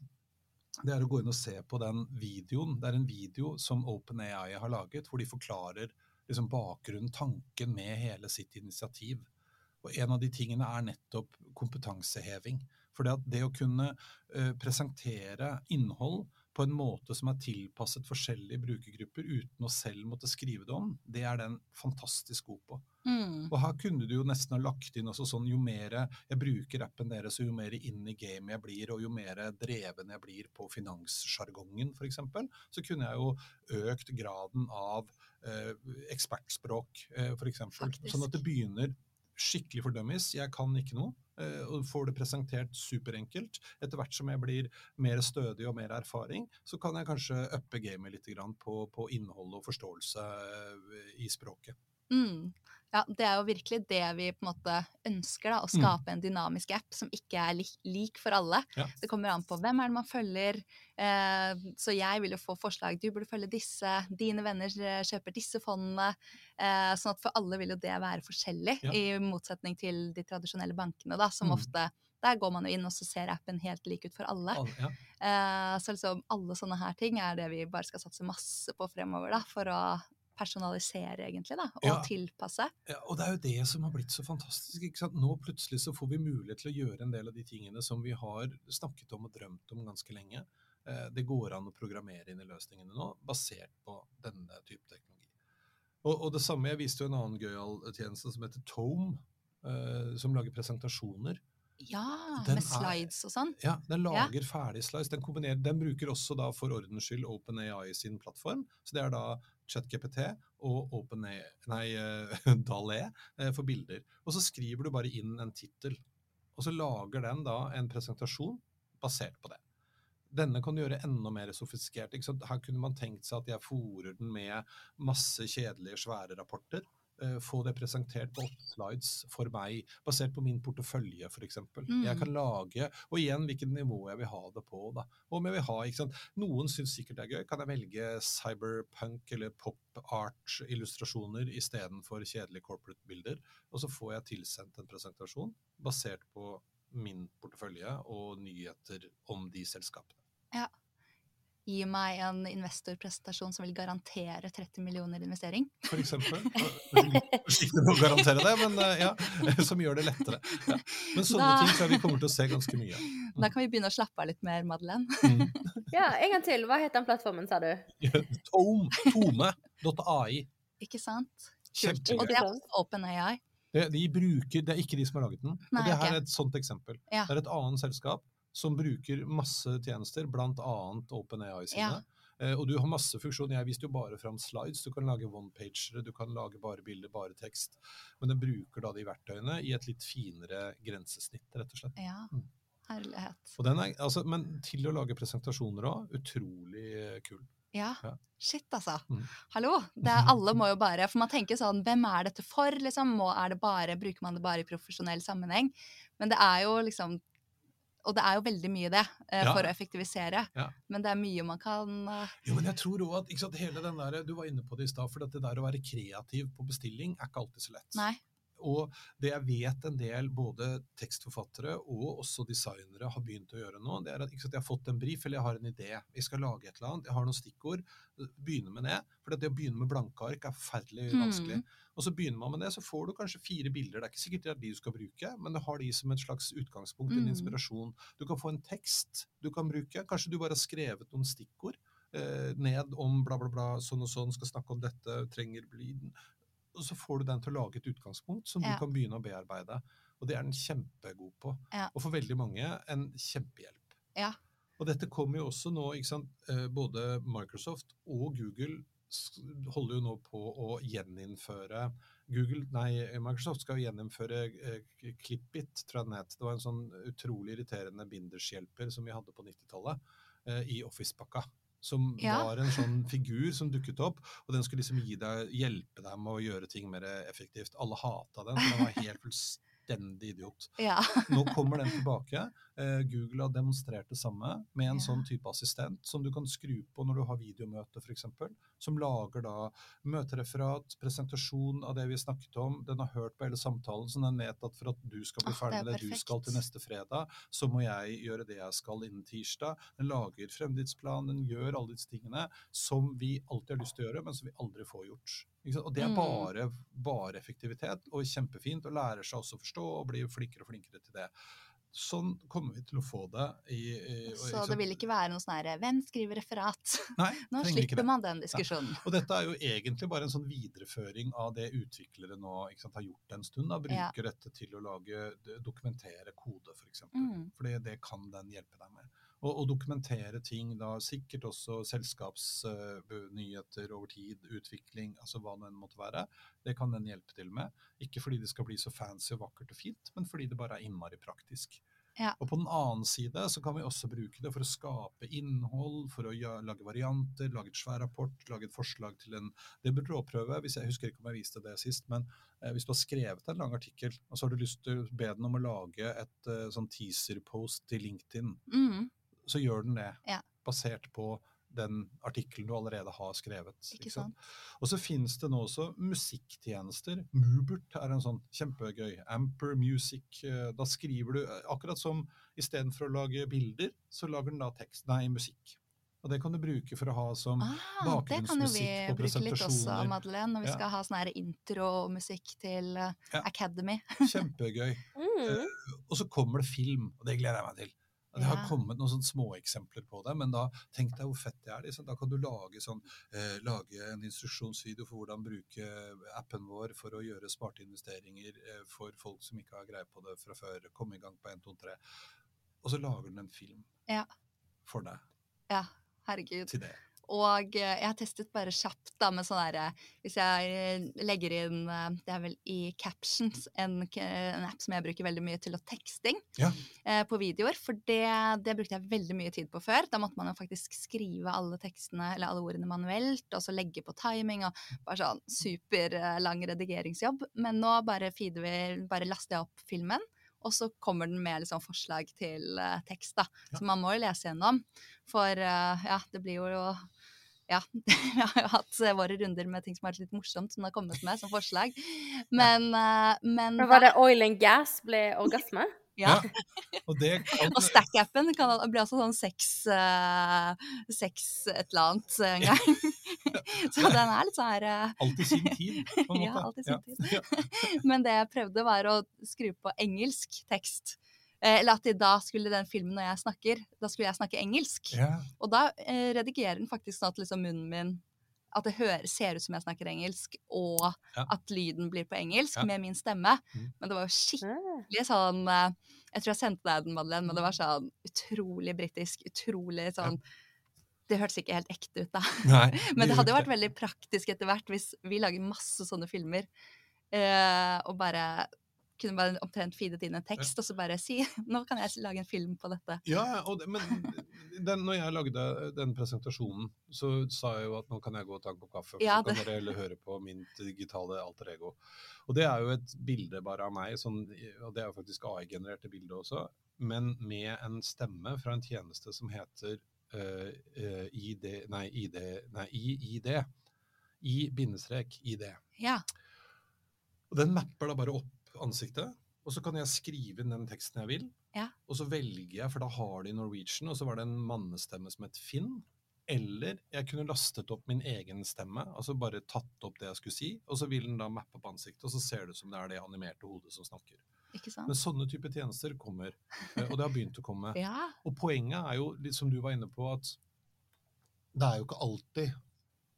det er å gå inn og se på den videoen. Det er en video som OpenAI har laget, hvor de forklarer liksom bakgrunnen, tanken med hele sitt initiativ. Og en av de tingene er nettopp kompetanseheving. For det, at det å kunne eh, presentere innhold på en måte som er tilpasset forskjellige brukergrupper uten å selv måtte skrive det om, det er den fantastisk god på.
Mm.
Og her kunne du jo nesten ha lagt inn også sånn, jo mer jeg bruker appen deres, og jo mer inn i gamet jeg blir, og jo mer dreven jeg blir på finanssjargongen f.eks., så kunne jeg jo økt graden av eh, ekspertspråk eh, f.eks. Sånn at det begynner skikkelig for dummies. Jeg kan ikke noe. eh, Og får det presentert superenkelt. Etter hvert som jeg blir mer stødig og mer erfaring, så kan jeg kanskje uppe gamet litt på, på innhold og forståelse eh, i språket.
Mm. Ja, det er jo virkelig det vi på en måte ønsker, da. Å skape en dynamisk app som ikke er lik, lik for alle.
Ja.
Det kommer an på hvem er det man følger. Eh, så jeg vil jo få forslag. Du burde følge disse. Dine venner eh, kjøper disse fondene. Eh, sånn at for alle vil jo det være forskjellig,
Ja.
i motsetning til de tradisjonelle bankene, da, som
Mm.
ofte der går man jo inn, og så ser appen helt lik ut for alle.
alle Ja.
Eh, så liksom alle sånne her ting er det vi bare skal satse masse på fremover, da, for å personalisere, egentlig, da, og
Ja.
tilpasse.
Ja, og det er jo det som har blitt så fantastisk. ikke sant? Nå plutselig så får vi mulighet til å gjøre en del av de tingene som vi har snakket om og drømt om ganske lenge. Eh, Det går an å programmere inn i løsningene nå, basert på denne type teknologi. Og, og det samme, jeg viste jo en annen gøyal tjeneste som heter Tome, eh, som lager presentasjoner.
Ja,
Den
med
er-
slides og sånn.
Ja, den lager ferdig slides. Den, den bruker også da for ordens skyld OpenAI sin plattform. Så det er da ChatGPT og OpenAI, nei, Dalé eh, for bilder. Og så skriver du bare inn en tittel. Og så lager den da en presentasjon basert på det. denne kan du gjøre enda mer sofistikert. Her kunne man tenkt seg at jeg fòrer den med masse kjedelige, svære rapporter. Eh, få det presentert på åtte slides for meg, basert på min portefølje f.eks.
Mm.
Jeg kan lage, og igjen hvilket nivå jeg vil ha det på. da. Om jeg vil ha, ikke sant? Noen syns sikkert det er gøy. Kan jeg velge cyberpunk eller pop art-illustrasjoner istedenfor kjedelige corporate-bilder? Og så får jeg tilsendt en presentasjon basert på min portefølje og nyheter om de selskapene.
Gi meg en investorpresentasjon som vil garantere 30 millioner investering.
For eksempel. Forsiktig med å garantere det, men eh, ja, som gjør det lettere. Ja. Men sånne
Da-
ting tror jeg vi kommer til å se ganske mye.
Da kan vi begynne å slappe av litt mer, Madeleine.
Mm.
Ja, en gang til. Hva het den plattformen, sa du?
Tome. Tome.ai.
Ikke sant? Kult.
Kjempegøy.
Og det er OpenAI.
Det, de bruker, det er ikke de som har laget den.
Nei,
og det her er et sånt eksempel.
Ja.
Det er et annet selskap som bruker masse tjenester, bl.a. OpenAI sine.
Ja.
Eh, og du har masse funksjoner. Jeg viste jo bare fram slides. Du kan lage one-pagere, du kan lage bare bilder, bare tekst. Men den bruker da de verktøyene i et litt finere grensesnitt, rett og slett.
Ja,
Mm.
herlighet.
Og den er, altså, men til å lage presentasjoner òg, utrolig kul.
Ja.
Ja.
Shit, altså.
Mm.
Hallo. Det er, alle må jo bare For man tenker sånn Hvem er dette for? Liksom? Må, er det bare, bruker man det bare i profesjonell sammenheng? Men det er jo liksom Og det er jo veldig mye det, eh,
Ja.
for å effektivisere.
Ja.
Men det er mye man kan eh,
Jo, men jeg tror også at sant, hele den der, Du var inne på det i stad, for at det der å være kreativ på bestilling er ikke alltid så lett.
Nei.
Og det jeg vet en del både tekstforfattere og også designere har begynt å gjøre nå, det er at ikke sant, jeg har fått en brief eller jeg har en idé. Jeg skal lage et eller annet, jeg har noen stikkord. Begynne med det. For det å begynne med blanke ark er forferdelig
Mm.
vanskelig. Og så begynner man med det, så får du kanskje fire bilder. Det er ikke sikkert det er de du skal bruke, men du har de som et slags utgangspunkt, en
Mm.
inspirasjon. Du kan få en tekst du kan bruke. Kanskje du bare har skrevet noen stikkord eh, ned om bla, bla, bla, sånn og sånn, skal snakke om dette, trenger bli Og så får du den til å lage et utgangspunkt som
Ja.
du kan begynne å bearbeide. Og det er den kjempegod på.
Ja.
Og for veldig mange en kjempehjelp.
Ja.
Og dette kommer jo også nå, ikke sant. eh, Både Microsoft og Google holder jo nå på å gjeninnføre Google, nei, Microsoft skal jo gjeninnføre eh, Clipit, tror jeg den het. Det var en sånn utrolig irriterende bindershjelper som vi hadde på 90-tallet eh, i Office-pakka. Som
Ja.
var en sånn figur som dukket opp, og den skulle liksom gi deg, hjelpe deg med å gjøre ting mer effektivt. Alle hata den, for den var helt fullstendig idiot.
Ja.
Nå kommer den tilbake. Eh, Google har demonstrert det samme med en
Ja.
sånn type assistent som du kan skru på når du har videomøte f.eks. Som lager da møtereferat, presentasjon av det vi snakket om. Den har hørt på hele samtalen, så den vet at for at du skal bli
Ah,
ferdig
det er
det du skal til neste fredag, så må jeg gjøre det jeg skal innen tirsdag. Den lager fremdriftsplan, den gjør alle disse tingene som vi alltid har lyst til å gjøre, men som vi aldri får gjort. Og det er
Mm.
bare, bare effektivitet, og kjempefint, og lærer seg også å forstå og blir flinkere og flinkere til det. Sånn kommer vi til å få det i, i
Så det vil ikke være noe sånn herre Hvem skriver referat?
Nei,
Nå slipper man den diskusjonen.
Og dette er jo egentlig bare en sånn videreføring av det utviklere nå sant, har gjort en stund. Da.
Ja.
Bruker dette til å lage, dokumentere kode, f.eks.
Mm.
For det kan den hjelpe deg med. Og, og dokumentere ting, da sikkert også selskapsnyheter over tid, utvikling, altså hva nå enn måtte være. Det kan den hjelpe til med. Ikke fordi det skal bli så fancy og vakkert og fint, men fordi det bare er innmari praktisk.
Ja.
Og på den annen side så kan vi også bruke det for å skape innhold, for å gjøre, lage varianter, lage et svær rapport, lage et forslag til en Det burde du også prøve. Hvis jeg husker ikke om jeg viste det sist, men eh, hvis du har skrevet en lang artikkel, og så har du lyst til å be den om å lage et eh, sånn teaser-post til LinkedIn,
Mm.
Så gjør den det.
Ja.
Basert på den artikkelen du allerede har skrevet.
Ikke sant?
Og så finnes det nå også musikktjenester. Mubert er en sånn kjempegøy. Amper Music. eh, Da skriver du eh, akkurat som istedenfor å lage bilder, så lager den da tekst, nei, musikk. Og det kan du bruke for å ha som
Ah, det kan jo vi bruke litt også,
presentasjoner.
Madeleine, når vi
Ja.
skal ha sånn intromusikk til eh,
Ja.
Academy.
Kjempegøy.
Mm.
Og så kommer det film, og det gleder jeg meg til. Det har kommet noen sånne småeksempler på det, men da tenk deg hvor fett det er. Liksom. Da kan du lage, sånn, eh, lage en instruksjonsvideo for hvordan bruke appen vår for å gjøre smarte investeringer eh, for folk som ikke har greie på det fra før. Komme i gang på 1, 2, 3. Og så lager den en film
Ja.
for deg
Ja, herregud.
til det.
Og eh, jeg har testet bare kjapt da med sånn derre Hvis jeg eh, legger inn eh, Det er vel i Captions, en, en app som jeg bruker veldig mye til å teksting
Ja.
eh, på videoer. For det, det brukte jeg veldig mye tid på før. Da måtte man jo faktisk skrive alle tekstene eller alle ordene manuelt, og så legge på timing og bare sånn superlang redigeringsjobb. Men nå bare vi Bare laster jeg opp filmen. Og så kommer den med liksom forslag til tekst, da.
Ja.
Så man må jo lese gjennom. For ja, det blir jo Ja. Vi har jo hatt eh, våre runder med ting som har vært litt morsomt, som det har kommet med som forslag. Men, eh, men
Men var det oil and gas ble orgasme?
ja.
Og det kan,
Og Stack-appen blir altså også sånn sex, uh, sex et eller annet en gang. Så den er litt sånn her Alt
i sin tid, på en måte.
Ja, alt i sin tid. Men det jeg prøvde, var å skru på engelsk tekst. Eh, Eller at de da skulle den filmen når jeg snakker, da skulle jeg snakke engelsk.
Ja.
Og da eh, redigerer den faktisk sånn at liksom munnen min At det hører, ser ut som jeg snakker engelsk, og
Ja.
at lyden blir på engelsk
Ja.
med min stemme.
Mm.
Men det var jo skikkelig
Ah.
sånn eh, Jeg tror jeg sendte deg den, Madeleine, men det var sånn utrolig britisk. Utrolig sånn Det hørtes ikke helt ekte ut, da.
Nei,
Men det hadde jo vært veldig praktisk etter hvert hvis vi lager masse sånne filmer, eh, og bare kunne bare omtrent feedet inn en tekst, og så bare si Nå kan jeg lage en film på dette.
Ja, det, men den, når jeg lagde den presentasjonen, så sa jeg jo at nå kan jeg gå og ta en kopp kaffe, for
Ja,
så kan dere høre på min digitale alter ego. Og det er jo et bilde bare av meg, sånn, og det er jo faktisk AI-genererte bilder også, men med en stemme fra en tjeneste som heter uh, eh, ID, nei, ID, nei, IID. I-bindestrek ID.
Ja.
Og den mapper da bare opp ansiktet, og så kan jeg skrive inn den teksten jeg vil.
Ja.
Og så velger jeg, for da har de Norwegian, og så var det en mannestemme som het Finn. Eller jeg kunne lastet opp min egen stemme, altså bare tatt opp det jeg skulle si, og så vil den da mappe opp ansiktet, og så ser det ut som det er det animerte hodet som snakker.
Ikke sant?
Men sånne type tjenester kommer, eh, og det har begynt å komme.
Ja.
Og poenget er jo, litt som du var inne på, at det er jo ikke alltid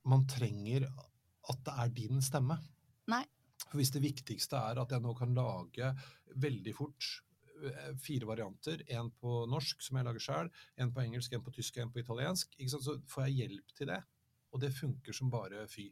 man trenger at det er din stemme. Hvis det viktigste er at jeg nå kan lage veldig fort eh, fire varianter, en på norsk som jeg lager sjøl, en på engelsk, en på tysk og en på italiensk, så får jeg hjelp til det. Og det funker som bare fy.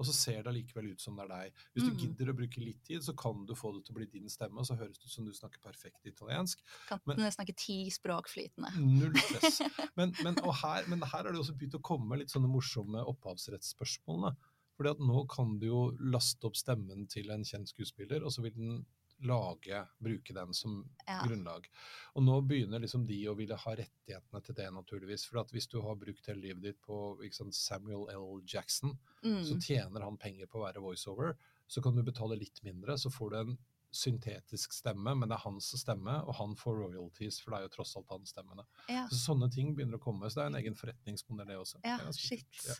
Og så ser det allikevel ut som det er deg. Hvis du
Mm.
gidder å bruke litt tid, så kan du få det til å bli din stemme, og så høres det ut som du snakker perfekt italiensk.
Kan
Men-
snakke ti språk flytende.
Null stress. Men, men, og her, men her er det også begynt å komme litt sånne morsomme opphavsrettsspørsmål. Fordi at nå kan du jo laste opp stemmen til en kjent skuespiller, og så vil den lage, bruke den som
Ja.
grunnlag. Og nå begynner liksom de å ville ha rettighetene til det, naturligvis. For at hvis du har brukt hele livet ditt på sant, Samuel L. Jackson, så
Mm.
tjener han penger på å være voiceover. Så kan du betale litt mindre, så får du en syntetisk stemme, men det er hans stemme, og han får royalties, for det er jo tross alt hans stemme.
Ja.
Så sånne ting begynner å komme, så det er en egen forretningsmodell det også.
Ja,
Det
shit.
ja.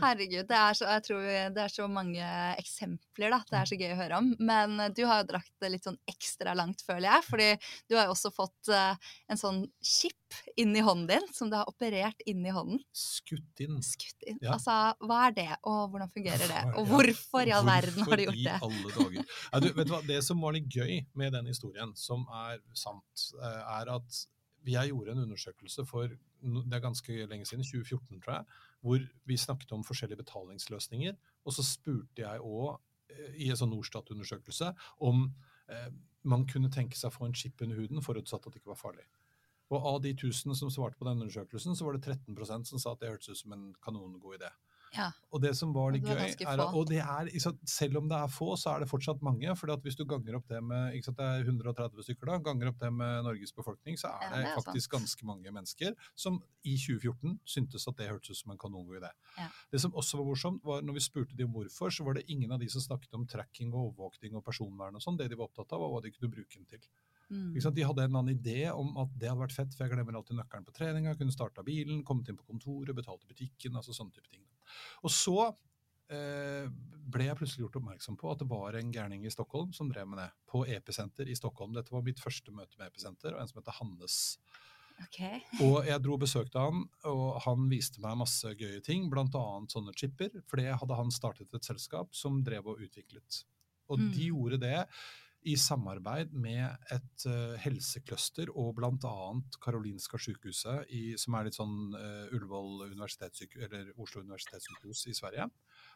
Herregud, det er, så, jeg tror det er så mange eksempler, da. Det er så gøy å høre om. Men eh, du har jo drakt det litt sånn ekstra langt, føler jeg. Fordi du har jo også fått eh, en sånn chip inn i hånden din, som du har operert inn i hånden.
Skutt inn.
Skutt inn.
Ja.
Altså, hva er det, og hvordan fungerer det? Og hvorfor i all verden har du gjort det?
Hvorfor i alle dager? Ja, du, vet du hva? Det som var litt gøy med den historien, som er sant, eh, er at jeg gjorde en undersøkelse for det er ganske lenge siden, 2014 tror jeg, hvor vi snakket om forskjellige betalingsløsninger. Og så spurte jeg òg i en sånn Norstat-undersøkelse om eh, man kunne tenke seg å få en chip under huden, forutsatt at det ikke var farlig. Og av de 1000 som svarte på den undersøkelsen, så var det 13% som sa at det hørtes ut som en kanongod idé.
Ja.
Og det som var litt gøy, er at, og det er, sant, selv om det er få, så er det fortsatt mange. for hvis du ganger opp det med ikke sant, det er 130 stykker, da, ganger opp det med Norges befolkning, så er
Ja,
det,
det er
faktisk ganske mange mennesker som i 2014 syntes at det hørtes ut som en kanongod idé.
Ja.
Det som også var morsomt, var når vi spurte de om hvorfor, så var det ingen av de som snakket om tracking og overvåkning og personvern og sånn. Det de var opptatt av, var hva de kunne bruke den til.
Mm.
De hadde en eller annen idé om at det hadde vært fett, for jeg glemmer alltid nøkkelen på treninga, kunne starta bilen, kommet inn på kontoret, betalt i butikken, altså sånne type ting. Og så eh, ble jeg plutselig gjort oppmerksom på at det var en gærning i Stockholm som drev med det, på Episenter i Stockholm. Dette var mitt første møte med Episenter, og en som heter Hannes.
Okay.
Og jeg dro og besøkte han, og han viste meg masse gøye ting, bl.a. sånne chipper, for det hadde han startet et selskap som drev og utviklet. Og
Mm.
de gjorde det i samarbeid med et uh, helsecluster og bl.a. Karolinska sykehuset, i, som er litt sånn uh, Ullevål universitetssykehus, eller Oslo universitetssykehus i Sverige,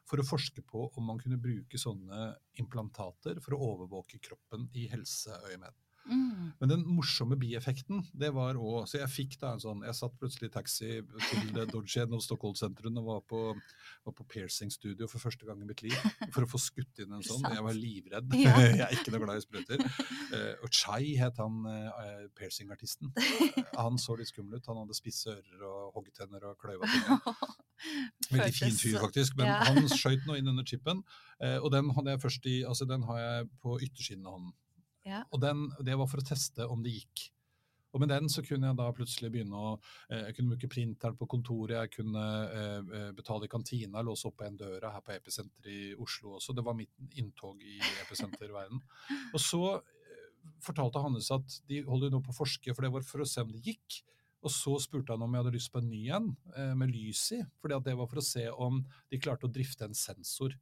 for å forske på om man kunne bruke sånne implantater for å overvåke kroppen i helseøyemed.
Mm.
Men den morsomme bieffekten, det var òg Så jeg fikk da en sånn Jeg satt plutselig i taxi til Dodgen og Stockholm-sentrum og var på, var på piercing-studio for første gang i mitt liv for å få skutt inn en sånn. Jeg var livredd.
Ja.
jeg er ikke noe glad i sprøyter. Eh, og Chai het han uh, piercing-artisten. Han så litt skummel ut. Han hadde spisse ører og hoggtenner og kløyva ting. Veldig fin fyr, faktisk. Men
ja.
han skjøt noe inn under chipen. Eh, og den hadde jeg først i, altså den har jeg på yttersiden av hånden.
Ja.
Og den, det var for å teste om det gikk. Og med den så kunne jeg da plutselig begynne å eh, Jeg kunne bruke printeren på kontoret, jeg kunne eh, eh, betale i kantina, låse opp en døra her på Episenter i Oslo også. Det var mitt inntog i Episenter-verden. Og så fortalte Hannes at de holder nå på å forske, for det var for å se om det gikk. Og så spurte han om jeg hadde lyst på en ny en med lys i, for det var for å se om de klarte å drifte en sensor.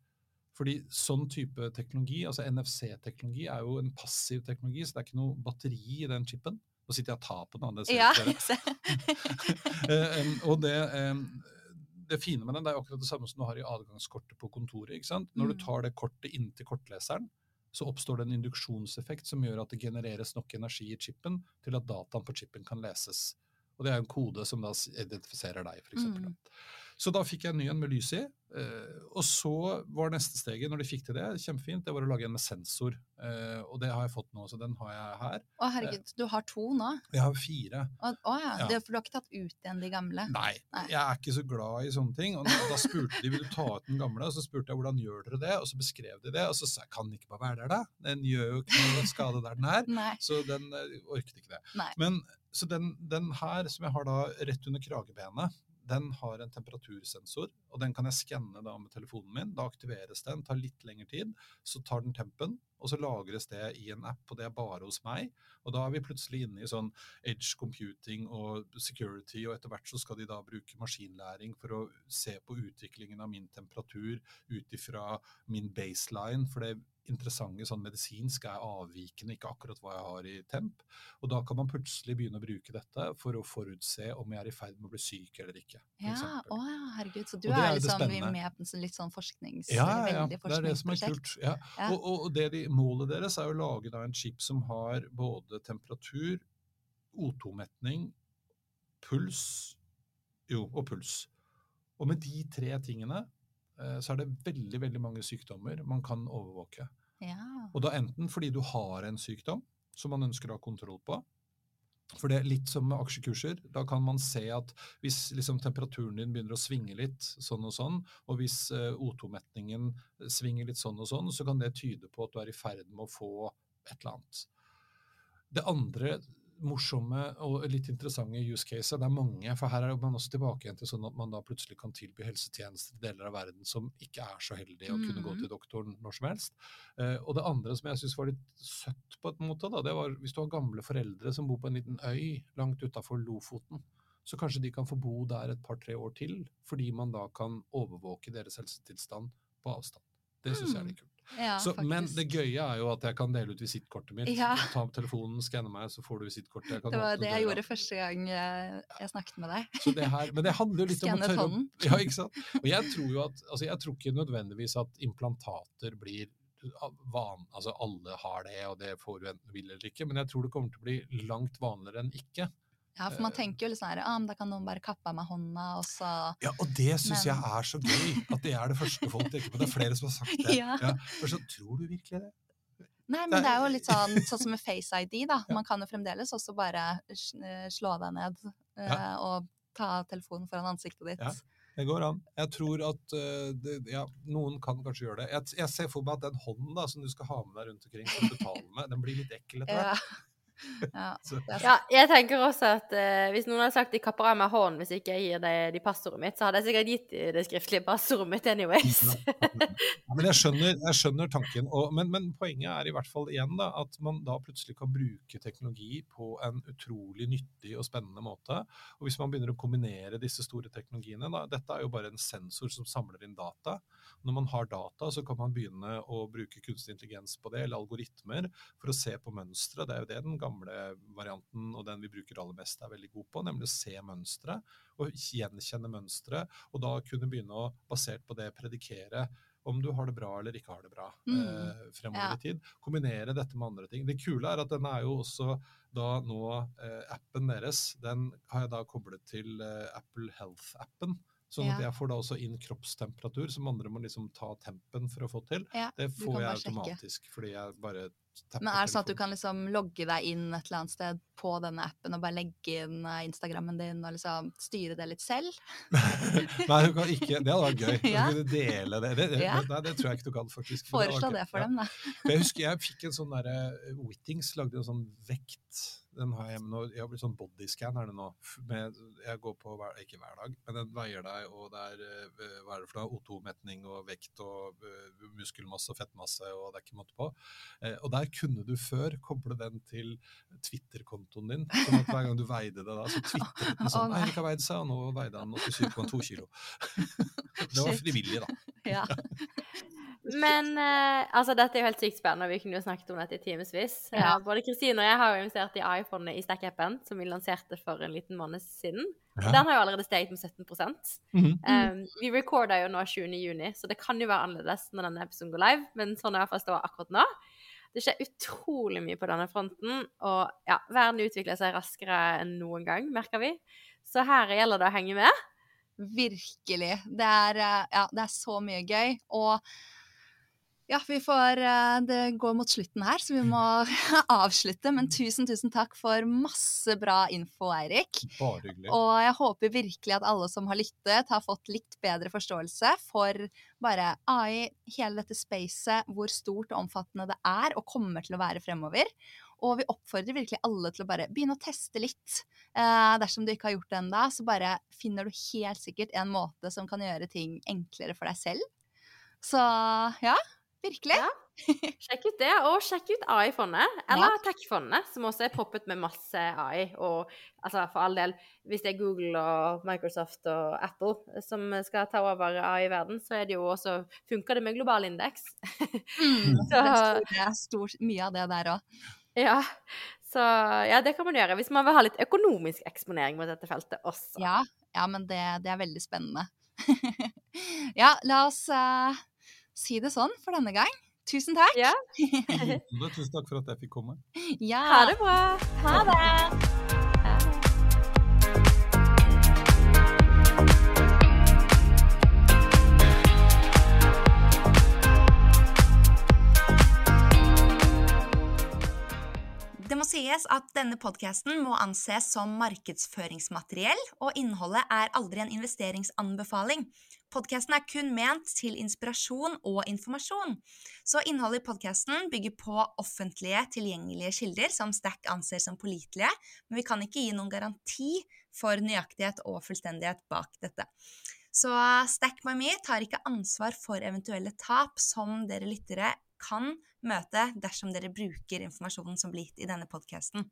Fordi sånn type teknologi, altså NFC-teknologi, er jo en passiv teknologi, så det er ikke noe batteri i den chipen. Nå sitter jeg og tar på den, det ser
Ja,
dere. Eh, og det, det fine med den, det er akkurat det samme som du har i adgangskortet på kontoret. ikke sant? Når du
Mm.
tar det kortet inntil kortleseren, så oppstår det en induksjonseffekt som gjør at det genereres nok energi i chipen til at dataen på chipen kan leses. Og det er en kode som da identifiserer deg, f.eks.
Mm.
Så da fikk jeg en ny en med lys i. eh, og så var neste steget, når de fikk til det, kjempefint, det var å lage en med sensor. Eh, og det har jeg fått nå, så den har jeg her.
Å herregud, du har to nå?
Jeg har fire.
Å å ja.
Ja.
Det, for du har ikke tatt ut igjen de gamle?
Nei,
Nei.
jeg er ikke så glad i sånne ting. Og da spurte de vil du ta ut den gamle, og så spurte jeg hvordan gjør dere det, og så beskrev de det. Og så sa jeg kan den ikke bare være der, da? Den gjør jo ikke noe skade der den er.
Nei.
Så den eh, orket ikke det.
Nei.
Men så den, den her, som jeg har da rett under kragebenet, den har en temperatursensor, og den kan jeg skanne med telefonen min. Da aktiveres den, tar litt lengre tid. Så tar den tempen, og så lagres det i en app, og det er bare hos meg. Og da er vi plutselig inne i sånn edge computing og security, og etter hvert så skal de da bruke maskinlæring for å se på utviklingen av min temperatur ut ifra min baseline, for det interessante sånn medisinsk er avvikende, ikke akkurat hva jeg har i temp. Og da kan man plutselig begynne å bruke dette for å forutse om jeg er i ferd med å bli syk eller ikke.
Ja, å ja, herregud. Så du
er
er liksom med på en sånn litt sånn forsknings...
Ja, ja, ja. Det er det som er kult. Ja.
Ja.
Og, og, og det de, målet deres er å lage da en chip som har både temperatur, O2-metning, puls Jo, og puls. Og med de tre tingene så er det veldig, veldig mange sykdommer man kan overvåke.
Ja.
Og da enten fordi du har en sykdom som man ønsker å ha kontroll på. For det er litt som med aksjekurser. Da kan man se at hvis liksom, temperaturen din begynner å svinge litt, sånn og sånn, og hvis eh, O2-metningen svinger litt sånn og sånn, så kan det tyde på at du er i ferd med å få et eller annet. Det andre morsomme og litt interessante use caser, det er mange, for her er man også tilbake igjen til sånn at man da plutselig kan tilby helsetjenester i deler av verden som ikke er så heldige å kunne gå
Mhm.
til doktoren når som helst. Eh, og det andre som jeg syns var litt søtt på en måte, da, det var hvis du har gamle foreldre som bor på en liten øy langt utafor Lofoten, så kanskje de kan få bo der et par-tre år til, fordi man da kan overvåke deres helsetilstand på avstand. Det syns jeg er litt kult.
Ja,
Så, men det gøye er jo at jeg kan dele ut visittkortet mitt.
Ja.
Ta opp telefonen, skanne meg, så får du visittkortet.
Det var det jeg gjorde første gang eh, jeg snakket med deg.
Så det her, men det handler jo litt om å tørre
hånden.
ja, ikke sant? Og jeg tror jo at altså jeg tror ikke nødvendigvis at implantater blir van, altså alle har det, og det får du enten vil eller ikke, men jeg tror det kommer til å bli langt vanligere enn ikke.
Ja, for man
Eh.
tenker jo litt sånn her, ah, men da kan noen bare kappe av meg hånda, og så
Ja, og det syns jeg er så gøy, at det er det første folk tenker på. Det er flere som har sagt det.
Ja.
For så tror du virkelig det?
Nei, men det
er-
jo litt sånn, sånn som med Face ID, da. Man kan jo fremdeles også bare eh, slå deg ned eh,
Ja.
og ta telefonen foran ansiktet ditt.
Ja. Det går an. Jeg tror at det, ja, noen kan kanskje gjøre det. Jeg, jeg ser for meg at den hånden da, som du skal ha med deg rundt omkring for å betale med, den blir litt ekkel etter
Ja.
hvert.
Ja,
Ja, jeg tenker også at eh, hvis noen hadde sagt de kapper av meg hånden hvis ikke jeg gir deg de passordet mitt, så hadde jeg sikkert gitt de det skriftlige passordet mitt anyways.
Ja, men jeg skjønner, jeg skjønner tanken. Og, men, men poenget er i hvert fall igjen da, at man da plutselig kan bruke teknologi på en utrolig nyttig og spennende måte. Og hvis man begynner å kombinere disse store teknologiene da, Dette er jo bare en sensor som samler inn data. Når man har data, så kan man begynne å bruke kunstig intelligens på det, eller algoritmer, for å se på mønstre. Det er jo det den gamle varianten og den vi bruker aller mest er veldig god på, nemlig å se mønstre og gjenkjenne mønstre, og da kunne begynne å, basert på det, predikere om du har det bra eller ikke har det bra
Mm.
eh, fremover
Ja.
i tid. Kombinere dette med andre ting. Det kule er at den er jo også da nå eh, appen deres, den har jeg da koblet til eh, Apple Health-appen. Sånn at
Ja.
jeg får da også inn kroppstemperatur, som andre må liksom ta tempen for å få til.
Ja,
Det får jeg
sjekke.
automatisk, fordi jeg bare tapper
Men er det sånn at du kan liksom logge deg inn et eller annet sted på denne appen og bare legge inn eh, Instagrammen din og liksom styre det litt selv?
Nei, du kan ikke. Det hadde vært gøy.
Ja.
Du dele det. Det, det,
Ja.
nei, det tror jeg ikke du kan, faktisk.
Foreslå det,
det
for dem, da.
Jeg husker jeg fikk en sånn derre Whittings lagde en sånn vekt. Den har jeg, nå, jeg har blitt sånn bodyscan er det nå. Med, jeg går på hver, ikke hver dag, men den veier deg, og det er eh, hva er det for noe, O2-metning og vekt og uh, muskelmasse og fettmasse, og det er ikke måte på. Eh, og der kunne du før koble den til Twitter-kontoen din. sånn at hver gang du veide det da, så twitret den sånn
nei.
Eirik har veid seg, og nå veide han 87,2 kilo. det var frivillig, da.
Ja.
Men eh, altså, dette er jo helt sykt spennende, vi kunne jo snakket om dette i timevis.
Ja.
både Kristine og jeg har jo investert i iPhone i Stack-appen, som vi lanserte for en liten måned siden.
Ja.
Den har jo allerede steget med 17
Mhm.
um, Vi recorder jo nå 20. juni, så det kan jo være annerledes når denne episoden går live, men sånn er det hvert fall ståa akkurat nå. Det skjer utrolig mye på denne fronten, og ja, verden utvikler seg raskere enn noen gang, merker vi. Så her gjelder det å henge med.
Virkelig. Det er, eh, ja, det er så mye gøy. Og ja, vi får eh, Det går mot slutten her, så vi må avslutte. Men tusen, tusen takk for masse bra info, Eirik.
Bare hyggelig.
Og jeg håper virkelig at alle som har lyttet, har fått litt bedre forståelse for bare AI, hele dette spacet, hvor stort og omfattende det er og kommer til å være fremover. Og vi oppfordrer virkelig alle til å bare begynne å teste litt. Eh, dersom du ikke har gjort det ennå, så bare finner du helt sikkert en måte som kan gjøre ting enklere for deg selv. Så ja, virkelig.
Ja. Sjekk ut det, og sjekk ut AI-fondet, eller Tech-fondet, som også er proppet med masse AI. Og altså, for all del, hvis det er Google og Microsoft og Apple som skal ta over AI-verden, så er det jo også Funker det med global indeks?
Mm,
Så-
det er stort, mye av det der òg.
ja. Så ja, det kan man gjøre hvis man vil ha litt økonomisk eksponering mot dette feltet også.
Ja, ja, men det, det er veldig spennende. ja, la oss eh, si det sånn for denne gang. Tusen takk.
Ja.
Tusen takk for at jeg fikk komme.
Ja.
Ha det bra!
Ha det. Det må sies at denne podkasten må anses som markedsføringsmateriell, og innholdet er aldri en investeringsanbefaling. Podkasten er kun ment til inspirasjon og informasjon. Så innholdet i podkasten bygger på offentlige, tilgjengelige kilder som Stack anser som pålitelige, men vi kan ikke gi noen garanti for nøyaktighet og fullstendighet bak dette. Så Stack by me tar ikke ansvar for eventuelle tap som dere lyttere kan møte dersom dere bruker informasjonen som blir gitt i denne podkasten.